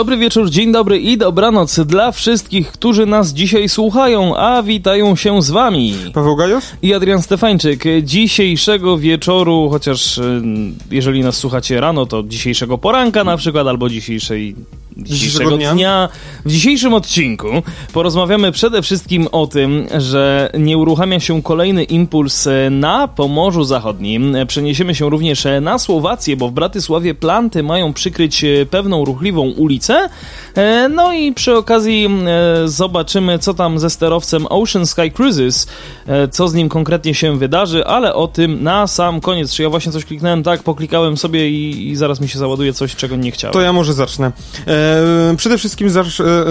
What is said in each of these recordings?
Dobry wieczór, dzień dobry i dobranoc dla wszystkich, którzy nas dzisiaj słuchają, a witają się z wami. Paweł Gajos? I Adrian Stefańczyk. Dzisiejszego wieczoru, chociaż y, jeżeli nas słuchacie rano, to dzisiejszego poranka na przykład, albo dzisiejszej dzisiejszego dnia. dnia. W dzisiejszym odcinku porozmawiamy przede wszystkim o tym, że nie uruchamia się kolejny impuls na Pomorzu Zachodnim. Przeniesiemy się również na Słowację, bo w Bratysławie planty mają przykryć pewną ruchliwą ulicę. E, no i przy okazji e, zobaczymy, co tam ze sterowcem Ocean Sky Cruises, e, co z nim konkretnie się wydarzy, ale o tym na sam koniec. Czy ja właśnie coś kliknąłem? Tak, poklikałem sobie i, i zaraz mi się załaduje coś, czego nie chciałem. To ja może zacznę. E, przede wszystkim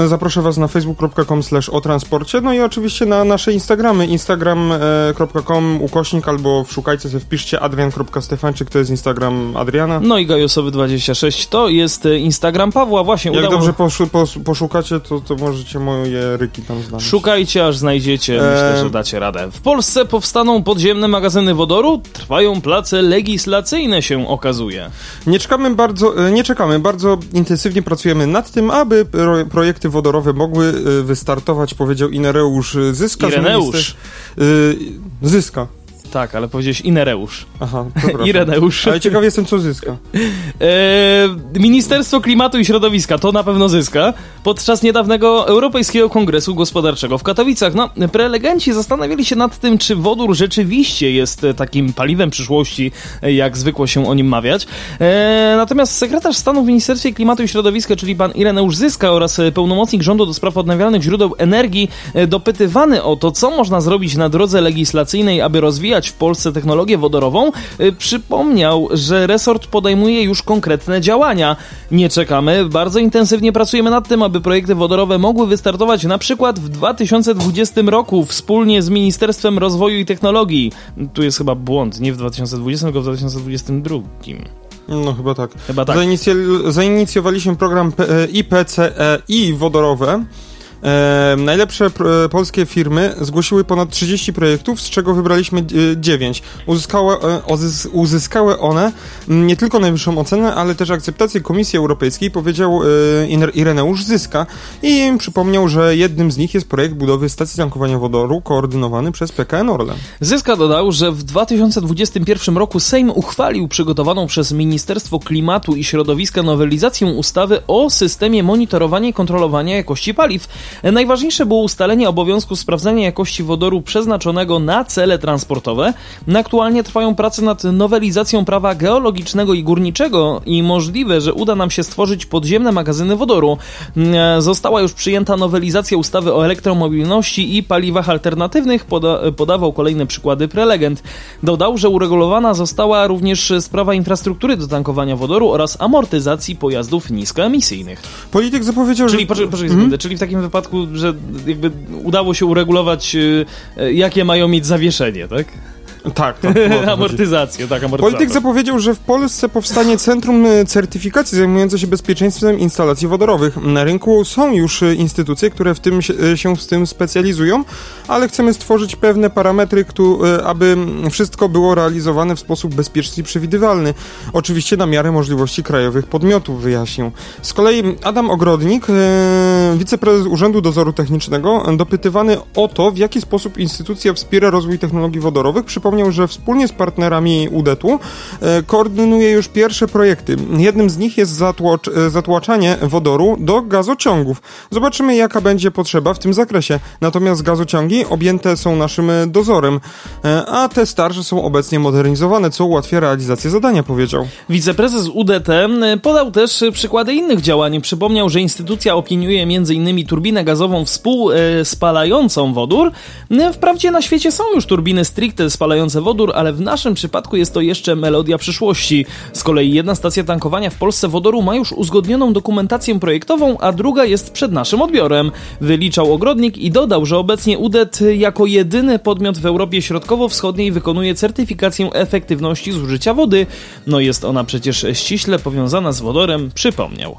zaproszę was na facebook.com slash o transporcie, no i oczywiście na nasze Instagramy, instagram.com ukośnik albo szukajcie sobie, wpiszcie adrian.stefanczyk, to jest Instagram Adriana. No i gajosowy26 to jest Instagram Pawła, właśnie Jak udało... dobrze poszu, poszukacie, to, to możecie moje ryki tam znaleźć. Szukajcie, aż znajdziecie, myślę, że dacie radę. W Polsce powstaną podziemne magazyny wodoru, trwają place legislacyjne się okazuje. Nie czekamy bardzo, e, nie czekamy, bardzo intensywnie pracujemy nad tym, aby projekty wodorowe mogły e, wystartować, powiedział Inereusz Zyska. Ireneusz. Yy, zyska. Tak, ale powiedziałeś Inereusz. Aha, Ireneusz. Ale ciekaw jestem, co zyska. E, Ministerstwo Klimatu i Środowiska to na pewno zyska podczas niedawnego Europejskiego Kongresu Gospodarczego w Katowicach. No, prelegenci zastanawiali się nad tym, czy wodór rzeczywiście jest takim paliwem przyszłości, jak zwykło się o nim mawiać. E, natomiast sekretarz stanu w Ministerstwie Klimatu i Środowiska, czyli pan Ireneusz Zyska oraz pełnomocnik rządu do spraw odnawialnych źródeł energii, e, dopytywany o to, co można zrobić na drodze legislacyjnej, aby rozwijać w Polsce technologię wodorową, y, przypomniał, że resort podejmuje już konkretne działania. Nie czekamy, bardzo intensywnie pracujemy nad tym, aby projekty wodorowe mogły wystartować na przykład w 2020 roku wspólnie z Ministerstwem Rozwoju i Technologii. Tu jest chyba błąd, nie w 2020, tylko w 2022. No chyba tak. Chyba tak. Zainicjowaliśmy program IPCEI wodorowe, E, najlepsze e, polskie firmy zgłosiły ponad 30 projektów, z czego wybraliśmy 9. Uzyskały, e, uzyskały one nie tylko najwyższą ocenę, ale też akceptację Komisji Europejskiej, powiedział e, Ireneusz Zyska i przypomniał, że jednym z nich jest projekt budowy stacji tankowania wodoru koordynowany przez PKN Orlen. Zyska dodał, że w 2021 roku Sejm uchwalił przygotowaną przez Ministerstwo Klimatu i Środowiska nowelizację ustawy o systemie monitorowania i kontrolowania jakości paliw, Najważniejsze było ustalenie obowiązku sprawdzania jakości wodoru przeznaczonego na cele transportowe. Aktualnie trwają prace nad nowelizacją prawa geologicznego i górniczego i możliwe, że uda nam się stworzyć podziemne magazyny wodoru. Została już przyjęta nowelizacja ustawy o elektromobilności i paliwach alternatywnych, poda podawał kolejne przykłady prelegent. Dodał, że uregulowana została również sprawa infrastruktury do tankowania wodoru oraz amortyzacji pojazdów niskoemisyjnych. Polityk zapowiedział, czyli, że... Poczekaj, poczekaj hmm? czyli w takim wypadku przypadku, że jakby udało się uregulować, y, y, jakie mają mieć zawieszenie, tak? Tak, tak. amortyzację, tak, amortyzacja. Polityk zapowiedział, że w Polsce powstanie centrum e, certyfikacji zajmujące się bezpieczeństwem instalacji wodorowych. Na rynku są już e, instytucje, które w tym się, e, się z tym specjalizują, ale chcemy stworzyć pewne parametry, aby wszystko było realizowane w sposób bezpieczny i przewidywalny. Oczywiście na miarę możliwości krajowych podmiotów, wyjaśnił. Z kolei Adam Ogrodnik, wiceprezes Urzędu Dozoru Technicznego, dopytywany o to, w jaki sposób instytucja wspiera rozwój technologii wodorowych, przypomniał wspomniał, że wspólnie z partnerami UDET-u e, koordynuje już pierwsze projekty. Jednym z nich jest zatłocz, e, zatłaczanie wodoru do gazociągów. Zobaczymy, jaka będzie potrzeba w tym zakresie. Natomiast gazociągi objęte są naszym dozorem, e, a te starsze są obecnie modernizowane, co ułatwia realizację zadania, powiedział. Wiceprezes UDT podał też przykłady innych działań. Przypomniał, że instytucja opiniuje m.in. turbinę gazową współspalającą wodór. Wprawdzie na świecie są już turbiny stricte spalające wodór, ale w naszym przypadku jest to jeszcze melodia przyszłości. Z kolei jedna stacja tankowania w Polsce wodoru ma już uzgodnioną dokumentację projektową, a druga jest przed naszym odbiorem. Wyliczał ogrodnik i dodał, że obecnie UDET jako jedyny podmiot w Europie Środkowo-Wschodniej wykonuje certyfikację efektywności zużycia wody. No jest ona przecież ściśle powiązana z wodorem, przypomniał.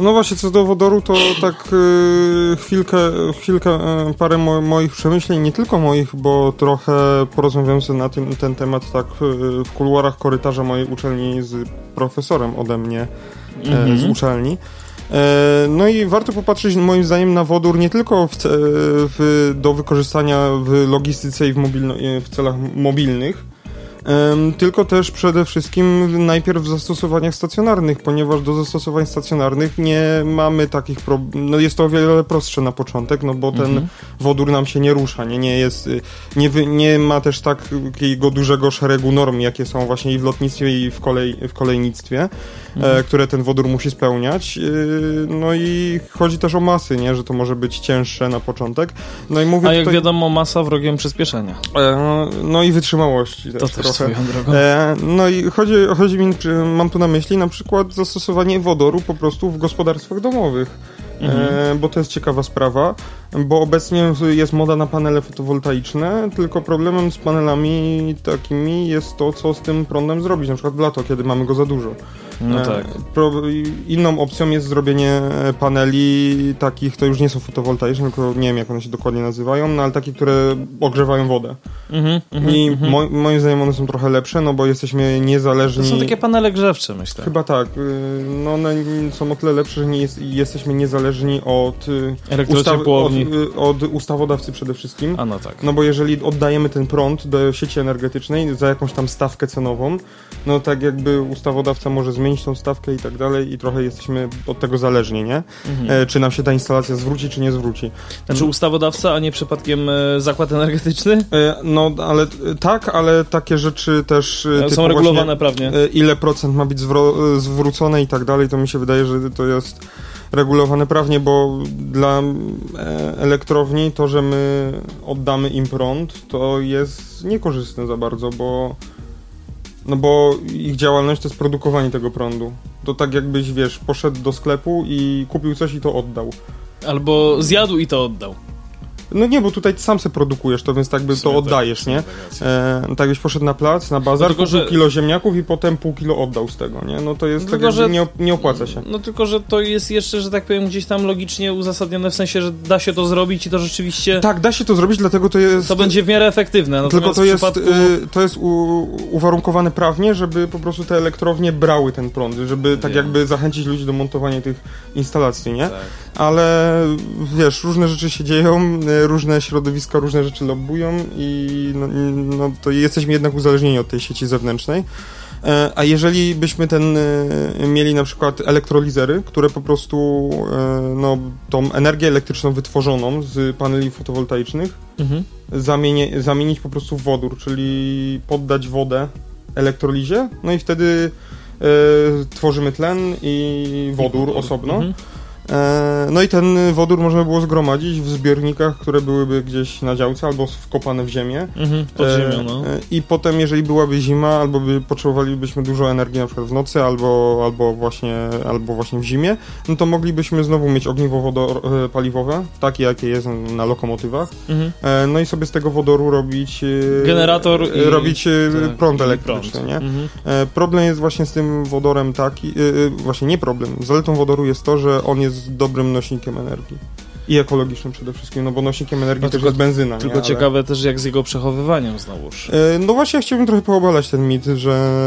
No właśnie, co do wodoru, to tak yy, chwilkę, chwilkę yy, parę mo moich przemyśleń, nie tylko moich, bo trochę porozmawiałem sobie na tym, ten temat tak yy, w kuluarach korytarza mojej uczelni z profesorem ode mnie -hmm. z uczelni. No i warto popatrzeć moim zdaniem na wodór nie tylko w, w, do wykorzystania w logistyce i w, w celach mobilnych, tylko też przede wszystkim najpierw w zastosowaniach stacjonarnych, ponieważ do zastosowań stacjonarnych nie mamy takich problemów, no jest to o wiele prostsze na początek, no bo ten mhm. wodór nam się nie rusza, nie, nie jest, nie, nie ma też takiego dużego szeregu norm, jakie są właśnie i w lotnictwie i w, kolej, w kolejnictwie, e, mhm. które ten wodór musi spełniać, e, no i chodzi też o masy, nie, że to może być cięższe na początek. No i mówię A jak tutaj, wiadomo, masa wrogiem przyspieszenia. E, no i wytrzymałości też, to też trochę. E, no i chodzi, chodzi mi, mam tu na myśli na przykład zastosowanie wodoru po prostu w gospodarstwach domowych. E, mhm. bo to jest ciekawa sprawa, bo obecnie jest moda na panele fotowoltaiczne, tylko problemem z panelami takimi jest to, co z tym prądem zrobić, na przykład w lato, kiedy mamy go za dużo. No e, tak. Inną opcją jest zrobienie paneli takich, to już nie są fotowoltaiczne, tylko nie wiem jak one się dokładnie nazywają, no ale takie, które ogrzewają wodę. Mhm, mhm I mhm. mo, moim zdaniem one są trochę lepsze, no bo jesteśmy niezależni. To są takie panele grzewcze, myślę. Chyba tak. Y, no one są o tyle lepsze, że nie jest, jesteśmy niezależni od, y, ustaw, od, od ustawodawcy przede wszystkim. A no tak. No bo jeżeli oddajemy ten prąd do sieci energetycznej za jakąś tam stawkę cenową, no tak jakby ustawodawca może zmienić tą stawkę i tak dalej i trochę jesteśmy od tego zależni, nie? Mhm. E, czy nam się ta instalacja zwróci, czy nie zwróci. Znaczy ustawodawca, a nie przypadkiem e, zakład energetyczny? E, no, ale tak, ale takie rzeczy też... E, są regulowane prawnie. E, ile procent ma być zwro- zwrócone i tak dalej, to mi się wydaje, że to jest regulowane prawnie, bo dla e, elektrowni to, że my oddamy im prąd, to jest niekorzystne za bardzo, bo no bo ich działalność to jest produkowanie tego prądu. To tak jakbyś, wiesz, poszedł do sklepu i kupił coś i to oddał. Albo zjadł i to oddał. No nie, bo tutaj sam se produkujesz to, więc tak by to oddajesz, tak, nie? E, tak byś poszedł na plac, na bazar, no tylko, że... kilo ziemniaków i potem pół kilo oddał z tego, nie? No to jest tylko, tak, że nie, nie opłaca się. No tylko, że to jest jeszcze, że tak powiem, gdzieś tam logicznie uzasadnione w sensie, że da się to zrobić i to rzeczywiście... Tak, da się to zrobić, dlatego to jest... To będzie w miarę efektywne. Natomiast tylko to jest, przypadku... y, to jest u, uwarunkowane prawnie, żeby po prostu te elektrownie brały ten prąd, żeby tak jakby zachęcić ludzi do montowania tych instalacji, nie? Tak. Ale wiesz, różne rzeczy się dzieją, różne środowiska różne rzeczy lobbują i no, no, to jesteśmy jednak uzależnieni od tej sieci zewnętrznej. E, a jeżeli byśmy ten e, mieli na przykład elektrolizery, które po prostu e, no, tą energię elektryczną wytworzoną z paneli fotowoltaicznych mhm. zamieni, zamienić po prostu w wodór, czyli poddać wodę elektrolizie, no i wtedy tworzymy tlen i wodór osobno. Mhm. E, no i ten wodór można było zgromadzić w zbiornikach, które byłyby gdzieś na działce albo wkopane w ziemię. Mhm, pod ziemią, no. E, I potem, jeżeli byłaby zima, albo by potrzebowalibyśmy dużo energii na przykład w nocy, albo, albo, właśnie, albo właśnie w zimie, no to moglibyśmy znowu mieć ogniwo wodor, e, paliwowe, takie jakie jest na lokomotywach. Mhm. No i sobie z tego wodoru robić generator i robić prąd elektryczny, prąd. nie? Mhm. Problem jest właśnie z tym wodorem taki, właśnie nie problem. Zaletą wodoru jest to, że on jest jest dobrym nośnikiem energii. I ekologicznym przede wszystkim, no bo nośnikiem energii no, też tylko, jest benzyna. Tylko nie? ciekawe też jak z jego przechowywaniem znowuż. E, no właśnie, ja chciałbym trochę poobalać ten mit, że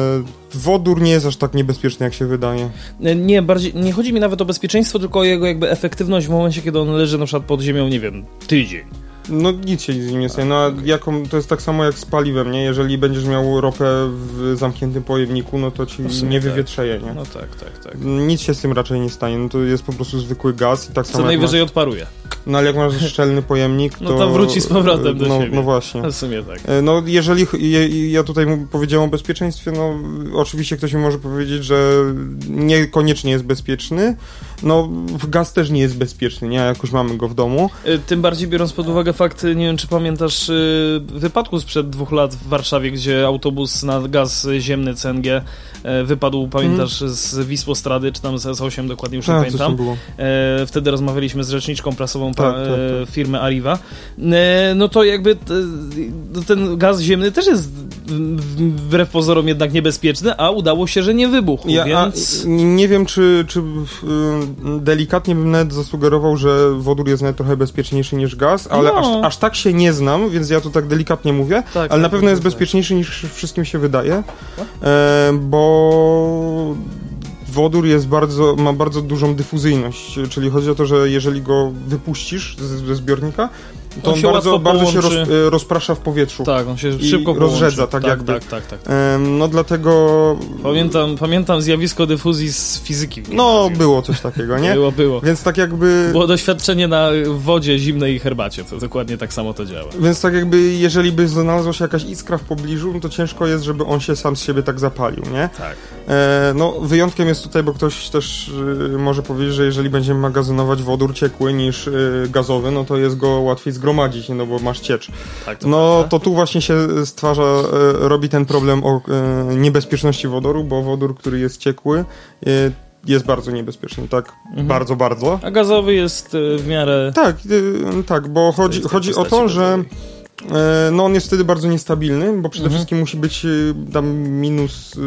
wodór nie jest aż tak niebezpieczny, jak się wydaje. E, nie, bardziej, nie chodzi mi nawet o bezpieczeństwo, tylko o jego jakby efektywność w momencie, kiedy on leży na przykład pod ziemią, nie wiem, tydzień. No nic się z nim nie stanie. No, a jaką, to jest tak samo jak z paliwem, nie? Jeżeli będziesz miał ropę w zamkniętym pojemniku, no to ci no nie wywietrzeje, nie? No tak, tak, tak. Nic się z tym raczej nie stanie. No to jest po prostu zwykły gaz i tak samo. Co najwyżej masz... odparuje. No ale jak masz szczelny pojemnik, to... No to wróci z powrotem do no, siebie. No właśnie. W sumie tak. E, No, jeżeli ja, tutaj powiedziałem o bezpieczeństwie, no oczywiście ktoś mi może powiedzieć, że niekoniecznie jest bezpieczny. No, gaz też nie jest bezpieczny, nie? Jak już mamy go w domu. Y, Tym bardziej biorąc pod uwagę fakt, nie wiem czy pamiętasz y, wypadku sprzed dwóch lat w Warszawie, gdzie autobus na gaz ziemny CNG e, wypadł, pamiętasz, z Wisłostrady, czy tam z S8, dokładnie już nie Tak, coś pamiętam. E, wtedy rozmawialiśmy z rzeczniczką prasową Tak, tak, e, firmy Arriva. No to jakby no ten gaz ziemny też jest wbrew pozorom jednak niebezpieczny, a udało się, że nie wybuchł, Ja, więc... nie wiem, czy, czy y, delikatnie bym nawet zasugerował, że wodór jest nawet trochę bezpieczniejszy niż gaz, ale No. aż, aż tak się nie znam, więc ja to tak delikatnie mówię, Tak, ale na tak, pewno jest tak. bezpieczniejszy niż wszystkim się wydaje, e, bo wodór jest bardzo, ma bardzo dużą dyfuzyjność, czyli chodzi o to, że jeżeli go wypuścisz ze zbiornika, to On on, bardzo, bardzo się roz, e, rozprasza w powietrzu. Tak, on się szybko rozrzedza, tak tak jakby. Tak, tak, tak. No dlatego... Pamiętam, pamiętam zjawisko dyfuzji z fizyki. No, było coś takiego, nie? Było, było. Więc tak jakby... Było doświadczenie na wodzie zimnej i herbacie, to dokładnie tak samo to działa. Więc tak jakby, jeżeli by znalazła się jakaś iskra w pobliżu, no to ciężko jest, żeby on się sam z siebie tak zapalił, nie? Tak. E, no, wyjątkiem jest tutaj, bo ktoś też y, może powiedzieć, że jeżeli będziemy magazynować wodór ciekły niż y, gazowy, no to jest go łatwiej zgromadzić, nie? no bo masz ciecz. tak to No, prawda. to tu właśnie się stwarza, e, robi ten problem o e, niebezpieczności wodoru, bo wodór, który jest ciekły, e, jest bardzo niebezpieczny, tak? Mhm. Bardzo, bardzo. A gazowy jest w miarę... Tak, tak, bo chodzi, chodzi o to, że gazowej. E, no on jest wtedy bardzo niestabilny, bo przede Mhm. wszystkim musi być y, tam minus y,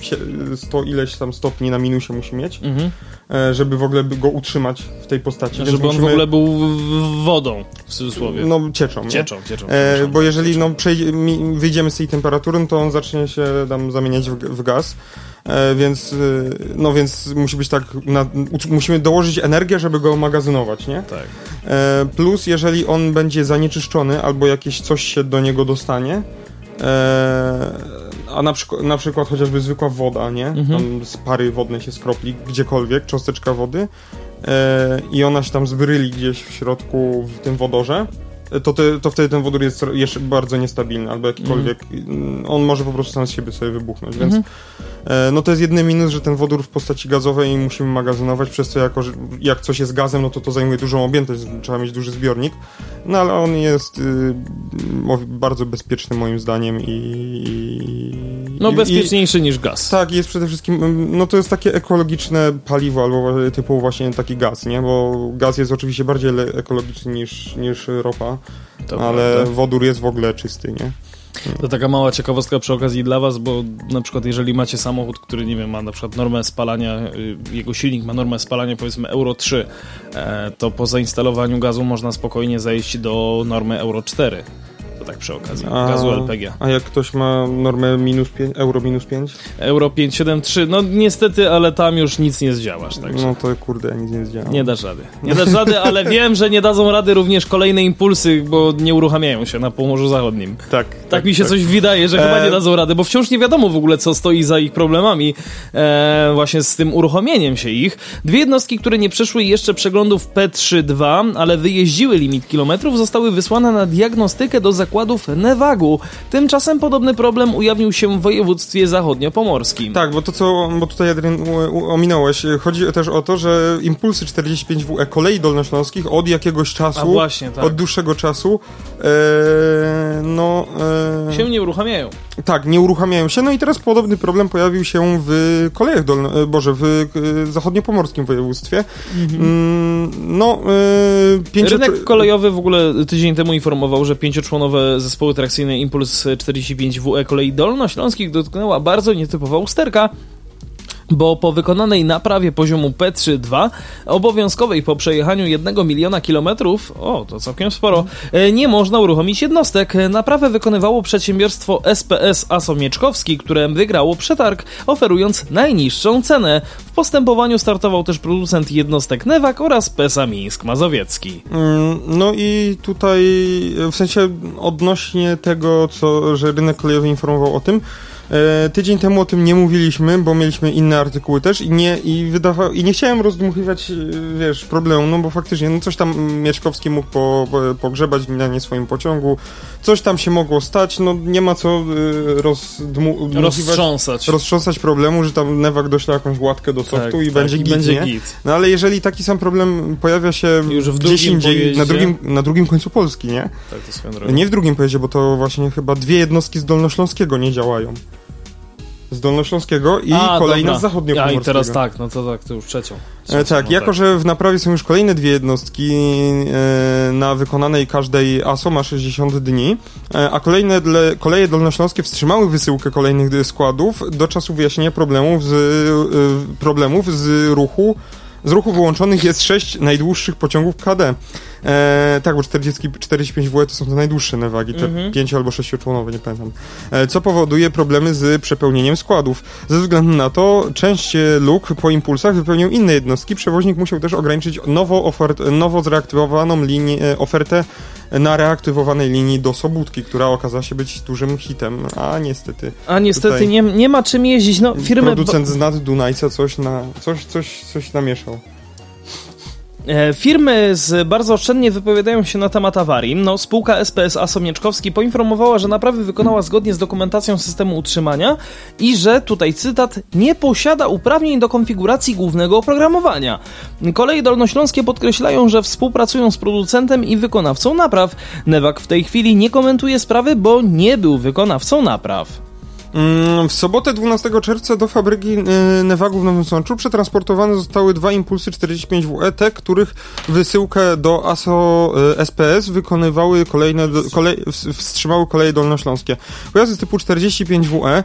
sie- 100 ileś tam stopni na minusie musi mieć, Mhm. e, żeby w ogóle go utrzymać w tej postaci. Żeby on w ogóle był wodą, w cudzysłowie. No cieczą, nie? cieczą, cieczą. E, bo jeżeli no, przejdzie, wyjdziemy z tej temperatury, no to on zacznie się tam zamieniać w, w gaz. E, więc, y, no więc musi być tak, na, musimy dołożyć energię, żeby go magazynować, nie? Tak. E, plus, jeżeli on będzie zanieczyszczony albo jakieś coś się do niego dostanie, e, a na, przykład, na przykład chociażby zwykła woda, nie? Mhm. Tam z pary wodnej się skropli gdziekolwiek, cząsteczka wody e, i ona się tam zbryli gdzieś w środku w tym wodorze, e, to, te, to wtedy ten wodór jest jeszcze bardzo niestabilny, albo jakikolwiek, mm, on może po prostu sam z siebie sobie wybuchnąć, więc Mhm. e, no to jest jedyny minus, że ten wodór w postaci gazowej musimy magazynować, przez co jako, że jak coś jest gazem, no to to zajmuje dużą objętość, trzeba mieć duży zbiornik, no ale on jest y, bardzo bezpieczny moim zdaniem i... i No i- bezpieczniejszy niż gaz. tak, jest przede wszystkim, mm, no to jest takie ekologiczne paliwo, albo typu właśnie taki gaz, nie? Bo gaz jest oczywiście bardziej ekologiczny niż, niż ropa, To ale prawda. wodór jest w ogóle czysty, nie? To taka mała ciekawostka przy okazji dla was, bo na przykład jeżeli macie samochód, który nie wiem, ma na przykład normę spalania, y, jego silnik ma normę spalania powiedzmy Euro 3, e, to po zainstalowaniu gazu można spokojnie zejść do normy Euro 4. To tak przy okazji, A- gazu LPG. A jak ktoś ma normę minus 5, euro minus 5, Euro 573, no niestety, ale tam już nic nie zdziałasz, także no to kurde, ja nic nie zdziałam. nie dasz rady. Nie dasz rady, ale wiem, że nie dadzą rady również kolejne impulsy, bo nie uruchamiają się na Pomorzu Zachodnim. Tak, Tak mi się coś wydaje, że E, chyba nie dadzą rady, bo wciąż nie wiadomo w ogóle, co stoi za ich problemami, e, właśnie z tym uruchomieniem się ich. Dwie jednostki, które nie przeszły jeszcze przeglądów P3-2, ale wyjeździły limit kilometrów, zostały wysłane na diagnostykę do zakładów Nevagu. Tymczasem podobny problem ujawnił się w województwie zachodniopomorskim. Tak, bo to co, bo tutaj Adrian ominąłeś, chodzi też o to, że impulsy 45WE kolei dolnośląskich od jakiegoś czasu, A właśnie, tak. od dłuższego czasu, e, no... E, Się nie uruchamiają. Tak, nie uruchamiają się. No i teraz podobny problem pojawił się w kolejach dolno, e, Boże, w e, zachodniopomorskim województwie. Mm, no, e, pięcio... Rynek kolejowy w ogóle tydzień temu informował, że pięcioczłonowe zespoły trakcyjne Impuls 45WE kolei dolnośląskich dotknęła bardzo nietypowa usterka. Bo po wykonanej naprawie poziomu P3-2, obowiązkowej po przejechaniu 1 miliona kilometrów, o to całkiem sporo, e, nie można uruchomić jednostek. Naprawę wykonywało przedsiębiorstwo SPS Aso Mieczkowski, które wygrało przetarg, oferując najniższą cenę. W postępowaniu startował też producent jednostek Newak oraz PESA Mińsk Mazowiecki. Mm, No i tutaj, e, w sensie odnośnie tego, co, że rynek kolejowy informował o tym, E, tydzień temu o tym nie mówiliśmy, bo mieliśmy inne artykuły też i nie, i wydawa- i nie chciałem rozdmuchiwać, e, wiesz, problemu, no bo faktycznie, no coś tam Mieszkowski mógł po, po, pogrzebać na nie swoim pociągu, coś tam się mogło stać, no nie ma co e, rozdmuchiwać, Roztrząsać. roztrząsać problemu, że tam Newak dośle jakąś łatkę do softu Tak, i tak, będzie i git, będzie git. No ale jeżeli taki sam problem pojawia się Już w gdzieś indziej, pojeździe. na drugim, na drugim końcu Polski, nie? Tak, to swoją drogą. Nie w drugim pojeździe, bo to właśnie chyba dwie jednostki z Dolnośląskiego nie działają. Z Dolnośląskiego i A, kolejna dobra. z Zachodniopomorskiego. A i teraz tak, no to tak, to już trzecią. E, tak, no jako że w naprawie są już kolejne dwie jednostki e, na wykonanej każdej ASO ma 60 dni, e, a kolejne dle, koleje dolnośląskie wstrzymały wysyłkę kolejnych składów do czasu wyjaśnienia problemów z, e, problemów z ruchu z ruchu wyłączonych jest 6 najdłuższych pociągów KD. E, tak, bo 40, 45 WE to są te najdłuższe nawagi, te Mhm. 5 albo 6-członowe, nie pamiętam. E, co powoduje problemy z przepełnieniem składów. Ze względu na to część e, luk po impulsach wypełnią inne jednostki. Przewoźnik musiał też ograniczyć nowo, ofert, nowo zreaktywowaną linię, ofertę na reaktywowanej linii do Sobótki, która okazała się być dużym hitem, a niestety A niestety nie, nie ma czym jeździć. No, firmy. producent z nad Dunajca coś na, coś, coś, coś namieszał. E, Firmy z bardzo oszczędnie wypowiadają się na temat awarii. No, spółka SPS ASO Mieczkowski poinformowała, że naprawy wykonała zgodnie z dokumentacją systemu utrzymania i że, tutaj cytat, nie posiada uprawnień do konfiguracji głównego oprogramowania. Koleje dolnośląskie podkreślają, że współpracują z producentem i wykonawcą napraw. Newak w tej chwili nie komentuje sprawy, bo nie był wykonawcą napraw. Mm, W sobotę 12 czerwca do fabryki y, Newagu w Nowym Sączu przetransportowane zostały dwa impulsy 45WE, te, których wysyłkę do ASO y, SPS wykonywały kolejne, kolej, ws- wstrzymały koleje dolnośląskie. Pojazdy typu 45WE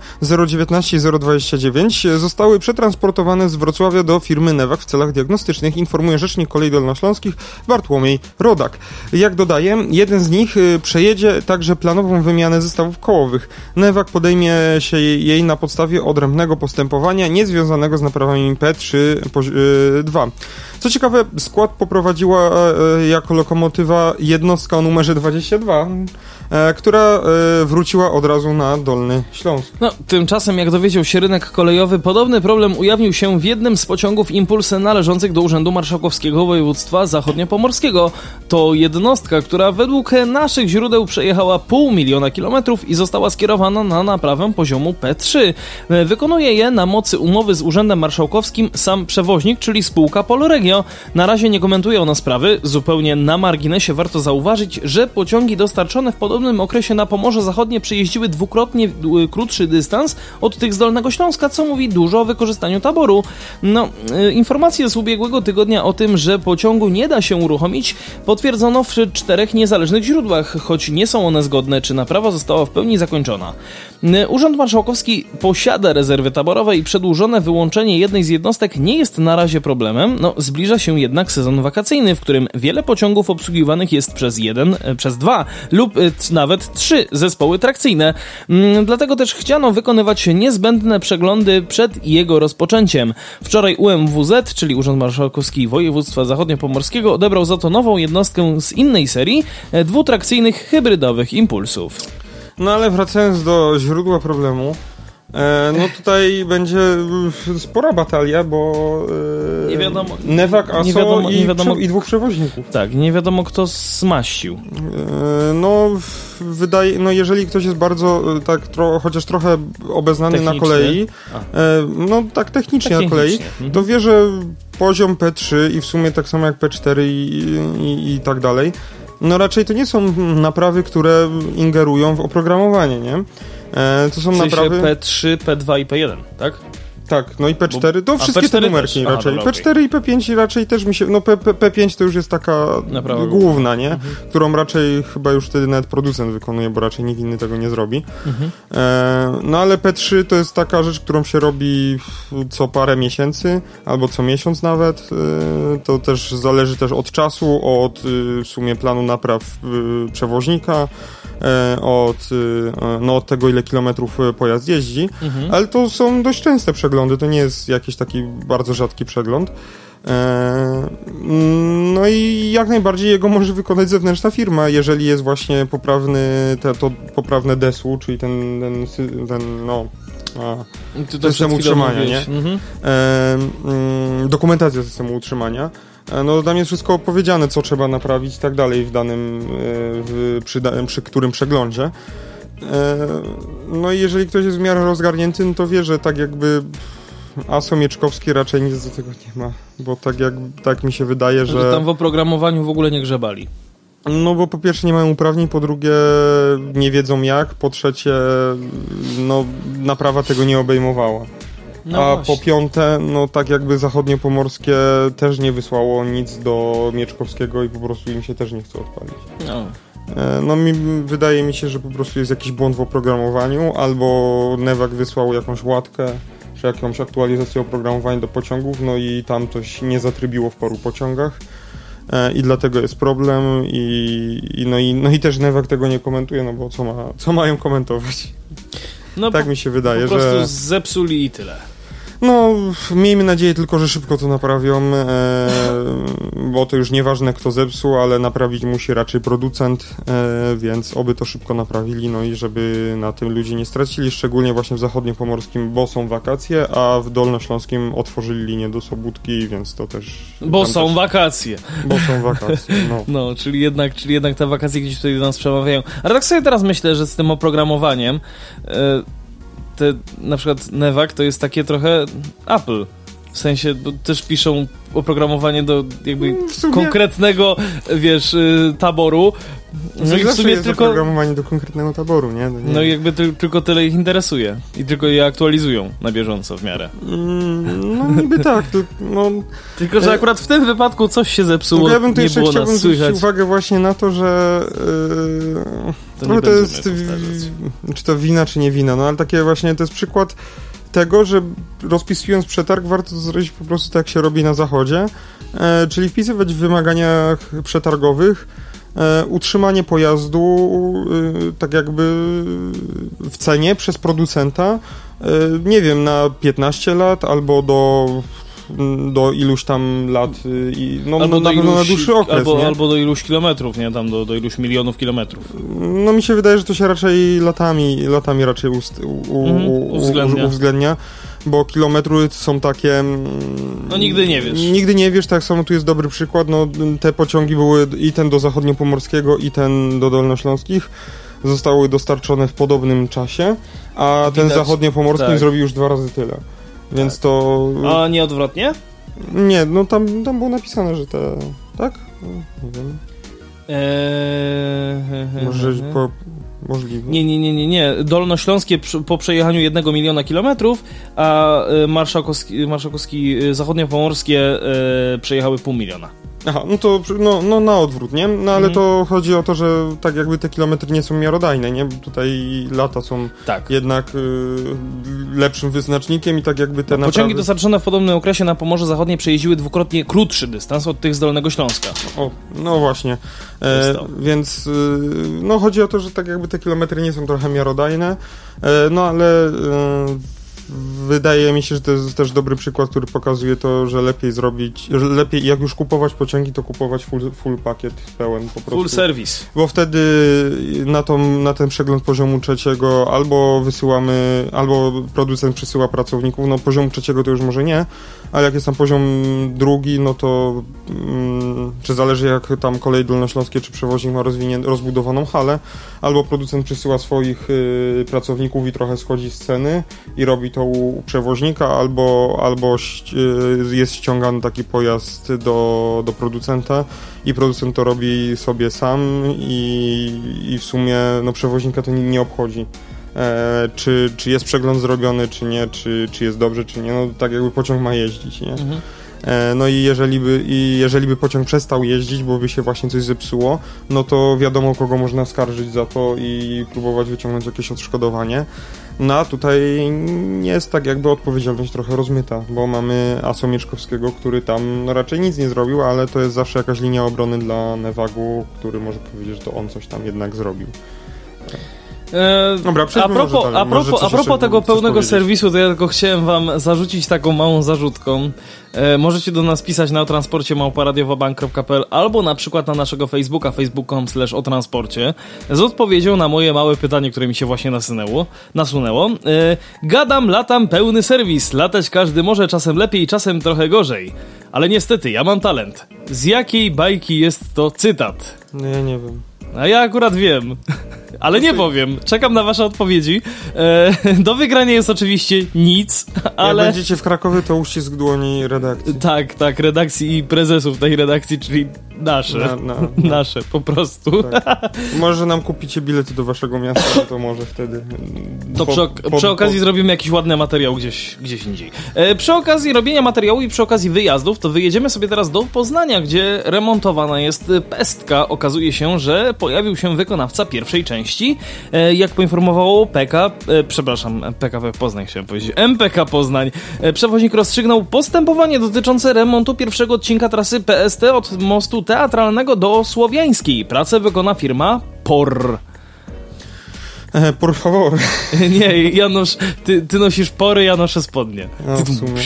019 i 029 zostały przetransportowane z Wrocławia do firmy Newag w celach diagnostycznych, informuje rzecznik kolei dolnośląskich Bartłomiej Rodak. Jak dodaje, jeden z nich y, przejedzie także planową wymianę zestawów kołowych. Newag podejmie się jej na podstawie odrębnego postępowania niezwiązanego z naprawami P3-2. Co ciekawe, skład poprowadziła e, jako lokomotywa jednostka o numerze 22, e, która e, wróciła od razu na Dolny Śląsk. No, tymczasem, jak dowiedział się rynek kolejowy, podobny problem ujawnił się w jednym z pociągów Impulsy należących do Urzędu Marszałkowskiego Województwa Zachodniopomorskiego. To jednostka, która według naszych źródeł przejechała pół miliona kilometrów i została skierowana na naprawę poziomu P3. E, Wykonuje je na mocy umowy z Urzędem Marszałkowskim sam przewoźnik, czyli spółka Poloregio. Na razie nie komentuje ona sprawy. Zupełnie na marginesie warto zauważyć, że pociągi dostarczone w podobnym okresie na Pomorze Zachodnie przejeździły dwukrotnie y, krótszy dystans od tych z Dolnego Śląska, co mówi dużo o wykorzystaniu taboru. No, y, informacje z ubiegłego tygodnia o tym, że pociągu nie da się uruchomić, potwierdzono w czterech niezależnych źródłach, choć nie są one zgodne, czy naprawa została w pełni zakończona. Y, Urząd Marszałkowski posiada rezerwy taborowe i przedłużone wyłączenie jednej z jednostek nie jest na razie problemem. No, zbliża się jednak sezon wakacyjny, w którym wiele pociągów obsługiwanych jest przez jeden, przez dwa lub nawet trzy zespoły trakcyjne. Mm, Dlatego też chciano wykonywać niezbędne przeglądy przed jego rozpoczęciem. Wczoraj UMWZ, czyli Urząd Marszałkowski Województwa Zachodniopomorskiego, odebrał za to nową jednostkę z innej serii e, dwutrakcyjnych hybrydowych impulsów. No ale wracając do źródła problemu, no tutaj będzie e, spora batalia, bo e, Nie wiadomo- Newak, ASO nie wiadomo- i, nie wiadomo- i dwóch przewoźników. Tak, nie wiadomo kto smaścił. E, No, wydaje, no jeżeli ktoś jest bardzo, e, tak, tro, chociaż trochę obeznany na Technicznie? kolei, A. e, no tak technicznie na kolei, Technicznie, mhm. to wie, że poziom P3 i w sumie tak samo jak P4 i, i, i tak dalej, no raczej to nie są naprawy, które ingerują w oprogramowanie, nie? E, to są W sensie naprawy... P3, P2 i P1, tak? Tak, no i P4, to wszystkie te P4 numerki też. Aha, raczej. dobra, P4 i P5 raczej też mi się, no P, P, P5 to już jest taka Naprawa główna, nie? Mhm. Którą raczej chyba już wtedy nawet producent wykonuje, bo raczej nikt inny tego nie zrobi. Mhm. E, no ale P3 to jest taka rzecz, którą się robi co parę miesięcy, albo co miesiąc nawet. E, to też zależy też od czasu, od y, w sumie planu napraw y, przewoźnika, od, y, no, od tego, ile kilometrów y, pojazd jeździ. Mhm. Ale to są dość częste przeglądy, to nie jest jakiś taki bardzo rzadki przegląd. No i jak najbardziej jego może wykonać zewnętrzna firma, jeżeli jest właśnie poprawny, te, to poprawne DESU, czyli ten, ten, ten no, a, System utrzymania, nie? Mhm. e, mm, dokumentacja systemu utrzymania. E, No tam jest wszystko powiedziane, co trzeba naprawić i tak dalej w danym, e, w, przy, przy którym przeglądzie. E, No i jeżeli ktoś jest w miarę rozgarnięty, no to wie, że tak jakby Aso Mieczkowski raczej nic do tego nie ma, bo tak jak tak mi się wydaje, Że że... tam w oprogramowaniu w ogóle nie grzebali. No bo po pierwsze nie mają uprawnień, po drugie nie wiedzą jak, po trzecie no naprawa tego nie obejmowała. No A właśnie. po piąte, no tak jakby zachodniopomorskie też nie wysłało nic do Mieczkowskiego i po prostu im się też nie chce odpalić. No. E, No mi, wydaje mi się, że po prostu jest jakiś błąd w oprogramowaniu, albo Newak wysłał jakąś łatkę, czy jakąś aktualizację oprogramowania do pociągów, no i tam coś nie zatrybiło w paru pociągach. E, I dlatego jest problem i, i, no, i no i też Newak tego nie komentuje, no bo co, ma, co mają komentować? No tak po, mi się wydaje, po prostu że... zepsuli i tyle. No, miejmy nadzieję tylko, że szybko to naprawią, e, bo to już nieważne kto zepsuł, ale naprawić musi raczej producent, e, więc oby to szybko naprawili, no i żeby na tym ludzie nie stracili, szczególnie właśnie w zachodniopomorskim, bo są wakacje, a w dolnośląskim otworzyli linię do Sobótki, więc to też... Bo są też, wakacje. Bo są wakacje, no. No, czyli jednak, czyli jednak te wakacje gdzieś tutaj do nas przemawiają. Ale tak sobie teraz myślę, że z tym oprogramowaniem e, te, na przykład Nevak to jest takie trochę Apple. W sensie, bo też piszą oprogramowanie do jakby sumie- konkretnego, wiesz, y, taboru. No i w sumie tylko, oprogramowanie do konkretnego taboru, nie? nie no i jakby ty, tylko tyle ich interesuje. I tylko je aktualizują na bieżąco w miarę. Mm, No niby tak, to, no... Tylko, że E, akurat w tym wypadku coś się zepsuło, Tylko ja bym tu nie jeszcze było chciałbym nas zwrócić słychać. uwagę właśnie na to, że yy, To nie to jest, w- czy to wina, czy nie wina, no ale takie właśnie to jest przykład tego, że rozpisując przetarg warto to zrobić po prostu tak jak się robi na zachodzie, e, czyli wpisywać w wymaganiach przetargowych e, utrzymanie pojazdu e, tak jakby w cenie przez producenta e, nie wiem, na 15 lat albo do do iluś tam lat y, i no, no na pewno na dłuższy okres, albo, nie? albo do iluś kilometrów, nie? Tam do, do iluś milionów kilometrów. No mi się wydaje, że to się raczej latami, latami raczej ust, u, u, Mhm, u, uwzględnia. uwzględnia, bo kilometry są takie... mm, No nigdy nie wiesz. Nigdy nie wiesz, tak samo tu jest dobry przykład, no te pociągi były i ten do zachodniopomorskiego i ten do dolnośląskich zostały dostarczone w podobnym czasie, a ten Widać, zachodniopomorski tak. zrobił już dwa razy tyle. Więc to... A nie odwrotnie? Nie, no tam, tam było napisane, że te... Tak? No, nie wiem. Eee, Może po, możliwe. Nie, nie, nie, nie, nie. Dolnośląskie po przejechaniu jednego miliona kilometrów, a e, marszałkowski, marszałkowski e, zachodniopomorskie e, przejechały pół miliona. Aha, no to no, no na odwrót, nie? No ale Mhm. to chodzi o to, że tak jakby te kilometry nie są miarodajne, nie? Tutaj lata są Tak. jednak y, lepszym wyznacznikiem i tak jakby te Pociągi naprawy... dostarczone w podobnym okresie na Pomorze Zachodnie przejeździły dwukrotnie krótszy dystans od tych z Dolnego Śląska. O, no właśnie. E, więc y, no chodzi o to, że tak jakby te kilometry nie są trochę miarodajne, e, no ale e, wydaje mi się, że to jest też dobry przykład, który pokazuje to, że lepiej zrobić, że lepiej jak już kupować pociągi, to kupować full, full pakiet pełen po prostu. Full service. Bo wtedy na, tą, na ten przegląd poziomu trzeciego albo wysyłamy, albo producent przysyła pracowników, no poziomu trzeciego to już może nie, ale jak jest tam poziom drugi, no to mm, czy zależy jak tam kolej dolnośląskie czy przewoźnik ma rozbudowaną halę, albo producent przysyła swoich y, pracowników i trochę schodzi z ceny i robi to u przewoźnika, albo, albo y, jest ściągany taki pojazd do, do producenta i producent to robi sobie sam i, i w sumie no, przewoźnika to nie, nie obchodzi. E, czy, czy jest przegląd zrobiony, czy nie, czy, czy jest dobrze, czy nie. No tak jakby pociąg ma jeździć, nie? Mhm. E, no i jeżeli, by, i jeżeli by pociąg przestał jeździć, bo by się właśnie coś zepsuło, no to wiadomo kogo można skarżyć za to i próbować wyciągnąć jakieś odszkodowanie. No a tutaj jest tak jakby odpowiedzialność trochę rozmyta, bo mamy Aso Mieczkowskiego, który tam no raczej nic nie zrobił, ale to jest zawsze jakaś linia obrony dla Nevagu, który może powiedzieć, że to on coś tam jednak zrobił. E, Dobra, a propos, dalej. a Może propos, a propos tego pełnego powiedzieć? serwisu, to ja tylko chciałem wam zarzucić taką małą zarzutką. E, możecie do nas pisać na transporcie małparadiowobank.pl albo na przykład na naszego Facebooka facebook.com slash o transporcie z odpowiedzią na moje małe pytanie, które mi się właśnie nasunęło. nasunęło. E, gadam, latam, pełny serwis. Latać każdy może, czasem lepiej, czasem trochę gorzej. Ale niestety, ja mam talent. Z jakiej bajki jest to cytat? No ja nie wiem. A ja akurat wiem, ale nie powiem. Czekam na wasze odpowiedzi. E, do wygrania jest oczywiście nic, ale... Jak będziecie w Krakowie, to uścisk dłoni redakcji. Tak, tak, redakcji i prezesów tej redakcji, czyli nasze. Na, na, Nasze, po prostu. tak. Może nam kupicie bilety do waszego miasta, no to może wtedy... To po- przy, ok- po- przy okazji po- zrobimy jakiś ładny materiał gdzieś, gdzieś indziej. E, przy okazji robienia materiału i przy okazji wyjazdów, to wyjedziemy sobie teraz do Poznania, gdzie remontowana jest pestka. Okazuje się, że pojawił się wykonawca pierwszej części. E, jak poinformowało PK, e, przepraszam, PKP Poznań chciałem powiedzieć, MPK Poznań, e, przewoźnik rozstrzygnął postępowanie dotyczące remontu pierwszego odcinka trasy PST od mostu teatralnego do Słowiańskiej. Pracę wykona firma POR. E, por favor. Nie, Janusz, ty, ty nosisz pory, ja noszę spodnie. No, w sumie.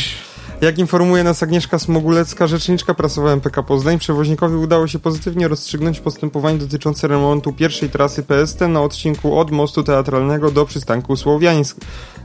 Jak informuje nas Agnieszka Smogulecka, rzeczniczka prasowa MPK Poznań, przewoźnikowi udało się pozytywnie rozstrzygnąć postępowanie dotyczące remontu pierwszej trasy PST na odcinku od mostu teatralnego do przystanku Słowiańsk,